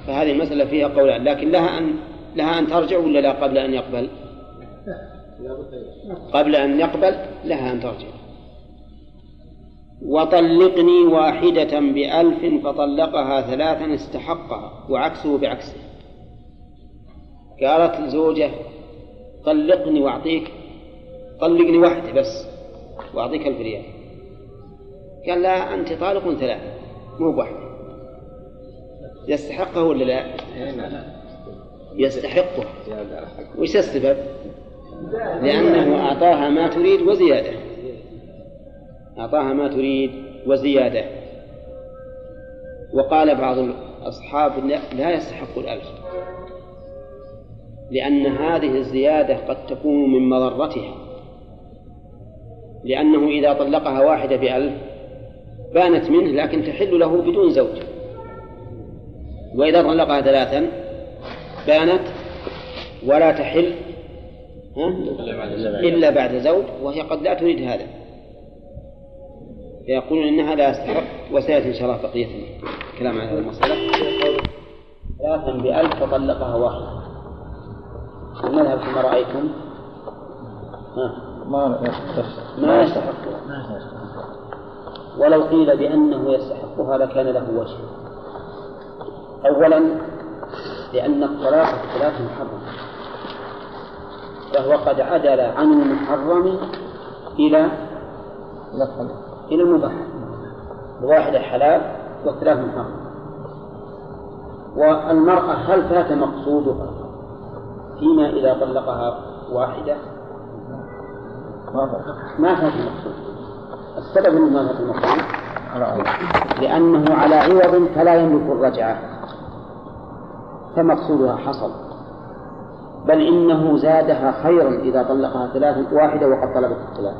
فهذه المسألة فيها قولان لكن لها أن لها أن ترجع ولا لا قبل أن يقبل؟ قبل أن يقبل لها أن ترجع. وطلقني واحدة بألف فطلقها ثلاثا استحقها وعكسه بعكسه. قالت الزوجة طلقني وأعطيك طلقني واحدة بس وأعطيك ألف ريال. قال لا أنت طالق ثلاثة مو بواحدة يستحقه ولا لا؟ يستحقه. وش السبب؟ لأنه أعطاها ما تريد وزيادة. أعطاها ما تريد وزيادة. وقال بعض الأصحاب لا يستحق الألف لأن هذه الزيادة قد تكون من مضرتها. لأنه إذا طلقها واحدة بألف بانت منه لكن تحل له بدون زوج. وإذا طلقها ثلاثا بانت ولا تحل إلا بعد زوج وهي قد لا تريد هذا. فيقولون إنها لا يستحق وسيأتي إن شاء الله بقية الكلام عن هذه المسألة. ثلاثا بألف فطلقها واحدة المذهب كما رأيتم ما ما يستحق. ولو قيل بأنه يستحقها لكان له وجه. أولا لأن الطلاق الثلاث محرم فهو قد عدل عن المحرم إلى إلى المباح الواحدة حلال والثلاث محرم والمرأة هل فات مقصودها فيما إذا طلقها واحدة؟ ما فات المقصود السبب أنه ما فات المقصود لأنه على عوض فلا يملك الرجعة. فمقصودها حصل. بل إنه زادها خيرا إذا طلقها ثلاث واحدة وقد طلبت الثلاث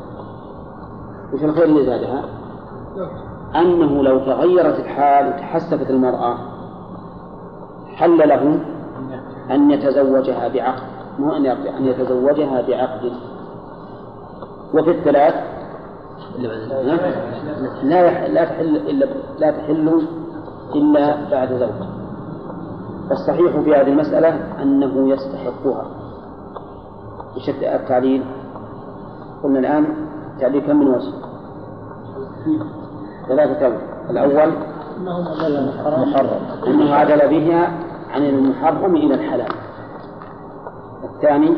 وش الخير اللي زادها؟ أنه لو تغيرت الحال وتحسفت المرأة حل له أن يتزوجها بعقد. مو أن أن يتزوجها بعقد. وفي الثلاث لا لا تحل إلا لا تحل إلا بعد زوج فالصحيح في هذه المسألة أنه يستحقها. وش التعليل؟ قلنا الآن تعليل كم من وجه؟ ثلاثة وجه الأول محرم أنه عدل بها عن المحرم إلى الحلال. الثاني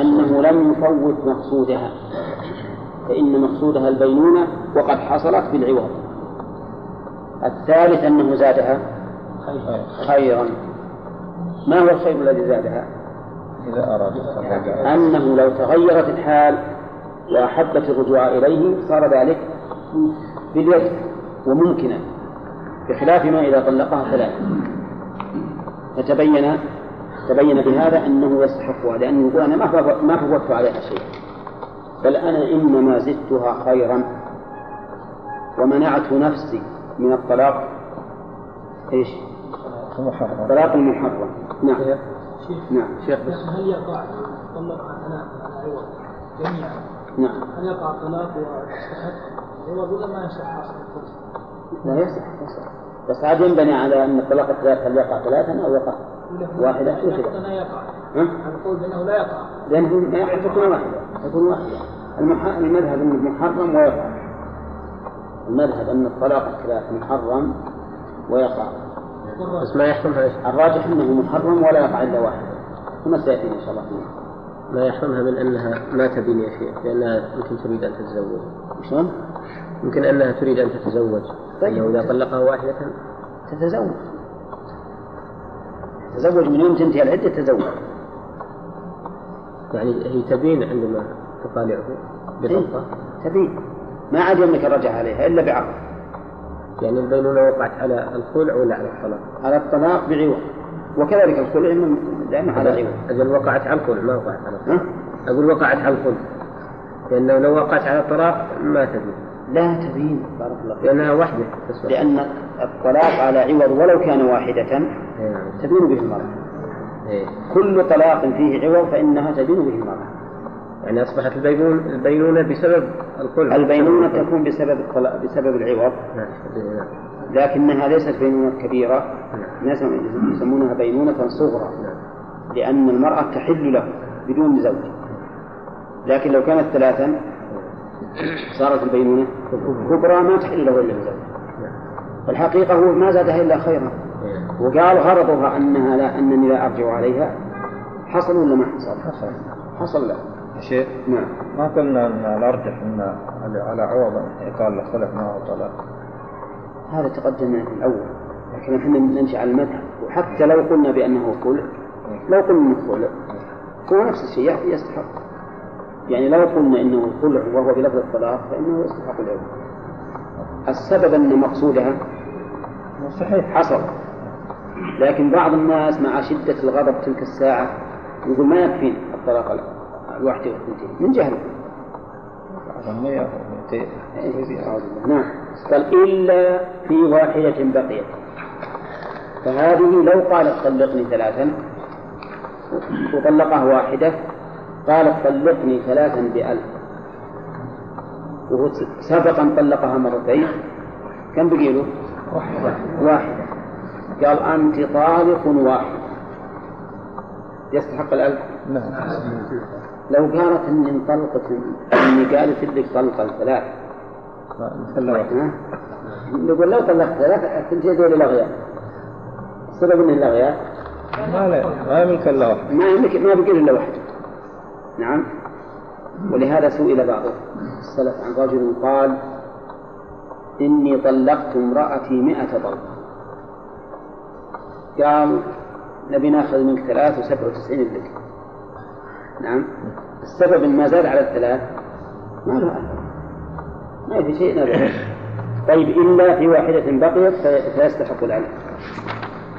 أنه لم يفوت مقصودها. فإن مقصودها البينونة وقد حصلت بالعوض. الثالث أنه زادها. خيرا. ما هو الخير الذي زادها؟ إذا أراد أنه لو تغيرت الحال وأحبت الرجوع إليه صار ذلك باليد وممكنا بخلاف ما إذا طلقها ثلاث فتبين تبين بهذا أنه يستحقها لأنه يقول أنا ما ما فوتت عليها شيء بل أنا إنما زدتها خيرا ومنعت نفسي من الطلاق. إيش؟ طلاق المحرم. نعم. نعم. شيخ بس. هل يقع طلق ثلاث على عوض جميعا. نعم. هل يقع الطلاق ويستحق؟ عوض ولا ما يصح لا يصح يصح بس هذا ينبني على أن الطلاق الثلاث هل يقع ثلاثا أو يقع واحدة؟ وش لا يقع؟ القول بأنه لا يقع. يقع تكون واحدة تكون واحدة. المح- المذهب أنه محرم ويقع. المذهب أن الطلاق الثلاث محرم ويقع. بس ما يحرمها إيش؟ الراجح أنه محرم ولا يقع إلا واحدة كما سيأتينا إن شاء الله. فيه ما يحرمها من أنها ما تبين يا شيخ لأنها يمكن تريد أن تتزوج. شلون؟ يمكن أنها تريد أن تتزوج. طيب. انه إذا طلقها واحدة. تتزوج. تزوج من يوم تنتهي العدة تزوج يعني هي تبين عندما تطالعه بطلقة. تبين. ما عاد يملك الرجعة عليها إلا بعقد. يعني البينونه وقعت على الخلع ولا على الطلاق؟ على الطلاق بعوض. وكذلك الخلع دائما على عوض. أجل وقعت على الخلع ما وقعت على الطلاق. ها؟ أقول وقعت على الخلع. لأنه لو وقعت على الطلاق ما تبين لا تبين بارك الله فيك. لأنها وحدة. تسوى لأن الطلاق على عوض ولو كان واحدة إيه. تبين به المرأة. إيه. كل طلاق فيه عوض فإنها تبين به المرأة. يعني أصبحت البينون البينونة بسبب الخلع البينونة تكون بسبب بسبب العوض. نعم نعم لكنها ليست بينونة كبيرة. الناس يسمونها بينونة صغرى. لأن المرأة تحل له بدون زوج. لكن لو كانت ثلاثا صارت البينونة كبرى ما تحل له إلا بزوج الحقيقة هو ما زادها إلا خيرا. وقال غرضها أنها لا أنني لا أرجع عليها. حصل ولا ما حصل؟ حصل. حصل لا. شيء؟ نعم. ما قلنا أن الأرجح أن على عوض يقال له خلف معه طلاق هذا تقدم في الأول لكن إحنا نمشي على المذهب. وحتى لو قلنا بأنه خلع لو قلنا إنه خلع هو نفس الشيء يستحق. يعني لو قلنا إنه خلع وهو بلفظ الطلاق فإنه يستحق العوض. السبب أن مقصودها صحيح. حصل. لكن بعض الناس مع شدة الغضب تلك الساعة يقول ما يكفينا الطلاق الواحدة والثنتين من أعوذ بالله. نعم. قال إلا في واحدة بقيت. فهذه لو قالت طلقني ثلاثا وطلقها واحدة قالت طلقني ثلاثا بألف. وهو سبقا طلقها مرتين. كم بقي له؟ واحدة. واحدة. قال أنت طالق واحد. يستحق الألف؟ نعم. لو قالت إني انطلقت إني قالت لك طلقة ثلاث نقول لو طلقت ثلاث الثنتين دول الأغيار. السبب إن الأغيار؟ ما ما يملك إلا واحد. ما يملك ما بقي إلا واحد. نعم. ولهذا سئل بعض السلف عن رجل قال إني طلقت امرأتي مئة طلقة قال نبي ناخذ منك ثلاث وسبع وتسعين لك نعم. السبب ما زاد على الثلاث ما له ما في شيء نبي طيب إلا في واحدة بقيت فيستحق العلم.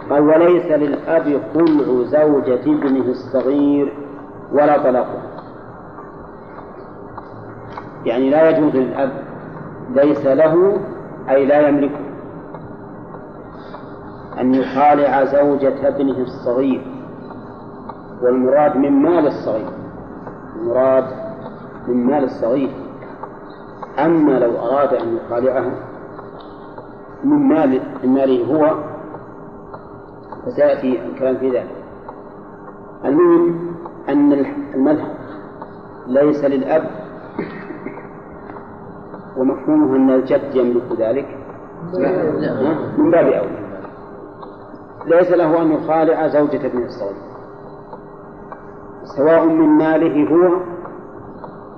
قال وليس للأب خلع زوجة ابنه الصغير ولا طلاقه يعني لا يجوز للأب ليس له أي لا يملكه أن يخالع زوجة ابنه الصغير. والمراد من مال الصغير. المراد من مال الصغير. أما لو أراد أن يخالعها من مال من ماله هو فسيأتي الكلام في ذلك. المهم أن المذهب ليس للأب ومفهومه أن الجد يملك ذلك. من باب أولى ليس له أن يخالع زوجة ابن الصغير. سواء من ماله هو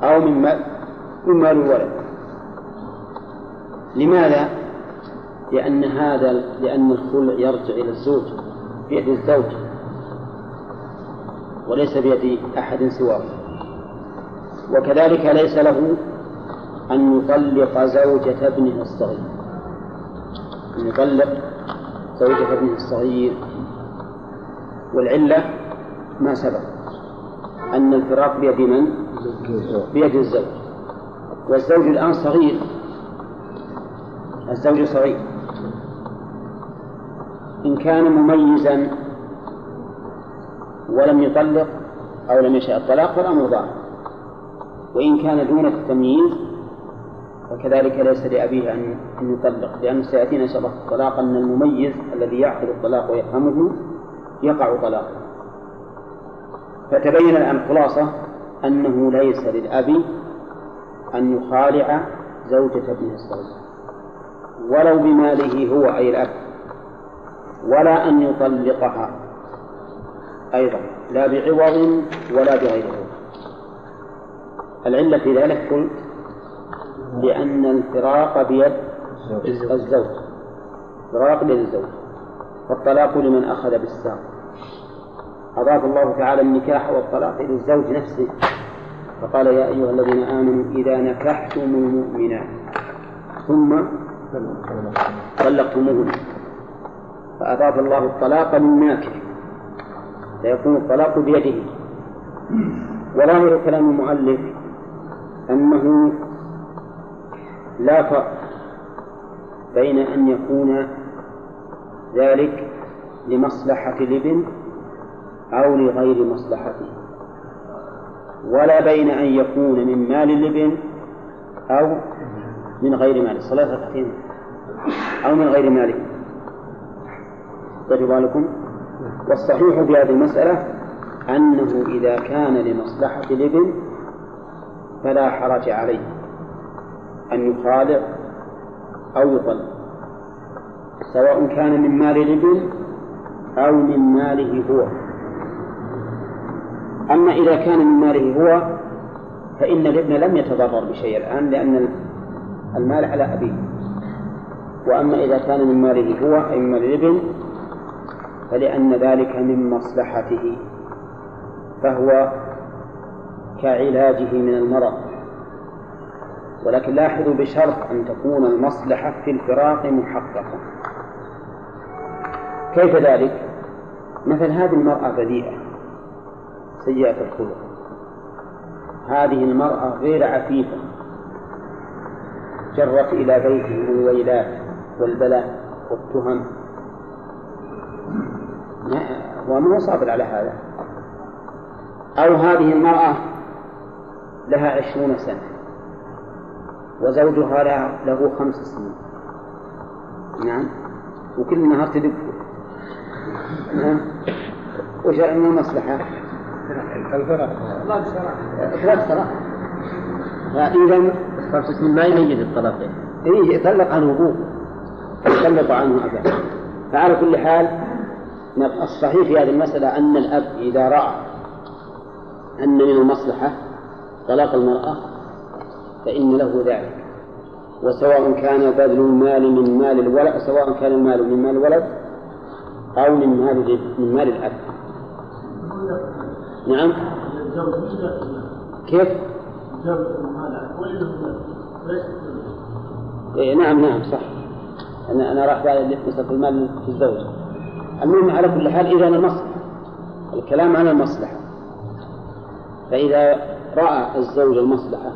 أو من مال من مال الولد. لماذا؟ لأن هذا لأن الخلع يرجع إلى الزوج بيد الزوج وليس بيد أحد سواه. وكذلك ليس له أن يطلق زوجة ابنه الصغير. أن يطلق زوجة ابنه الصغير. والعلة ما سبق. أن الفراق بيد من؟ بيد الزوج. والزوج الآن صغير. الزوج صغير. إن كان مميزا ولم يطلق أو لم يشاء الطلاق فالأمر ضاع وإن كان دون التمييز فكذلك ليس لأبيه أن يطلق لأنه سيأتينا إن شاء الله الطلاق أن المميز الذي يعقل الطلاق ويفهمه يقع طلاقه. فتبين الآن الخلاصة أنه ليس للأب أن يخالع زوجة ابنه الصغير. ولو بماله هو أي الأب ولا أن يطلقها أيضا لا بعوض ولا بغير عوض. العلة في ذلك قلت لأن الفراق بيد الزوج. الفراق بيد الزوج. والطلاق لمن أخذ بالساق. أضاف الله تعالى النكاح والطلاق إلى الزوج نفسه. فقال يا أيها الذين آمنوا إذا نكحتم المؤمنات ثم طلقتموهن فأضاف الله الطلاق للناكح فيكون الطلاق بيده. وظاهر كلام المؤلف أنه لا فرق بين أن يكون ذلك لمصلحة الابن أو لغير مصلحته. ولا بين أن يكون من مال الابن أو من غير ماله صلاة ركعتين أو من غير ماله طيب بالكم والصحيح في هذه المسألة أنه إذا كان لمصلحة الابن فلا حرج عليه أن يخالع أو يطلق. سواء كان من مال الابن أو من ماله هو. أما إذا كان من ماله هو فإن الابن لم يتضرر بشيء الآن لأن المال على أبيه. وأما إذا كان من ماله هو أي مال الابن فلأن ذلك من مصلحته فهو كعلاجه من المرض. ولكن لاحظوا بشرط أن تكون المصلحة في الفراق محققة. كيف ذلك؟ مثل هذه المرأة بديئة سيئة الخلق هذه المرأة غير عفيفة. جرت إلى بيته الويلات والبلاء والتهم. وما هو صابر على هذا؟ أو هذه المرأة لها عشرون سنة وزوجها له خمس سنين. نعم. وكل نهار تدق. نعم. وش المصلحة؟ الفرق. ثلاث طلاق. فإذا خمس سنين ما يميز الطلاق. إيه يطلق عن وضوء يطلق عنه أبدا فعلى كل حال الصحيح في هذه المسألة أن الأب إذا رأى أن من المصلحة طلاق المرأة فإن له ذلك. وسواء كان بذل المال من مال الولد سواء كان المال من مال الولد أو من مال من مال الأب. نعم. كيف؟ إيه نعم نعم صح. أنا أنا راح بالي مسألة المال في الزوج. المهم على كل حال إذا المصلحة الكلام عن المصلحة فإذا رأى الزوج المصلحة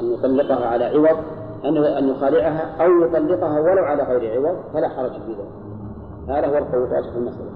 أن يطلقها على عوض أن أن يخالعها أو يطلقها ولو على غير عوض فلا حرج في ذلك. هذا هو القول في المسألة.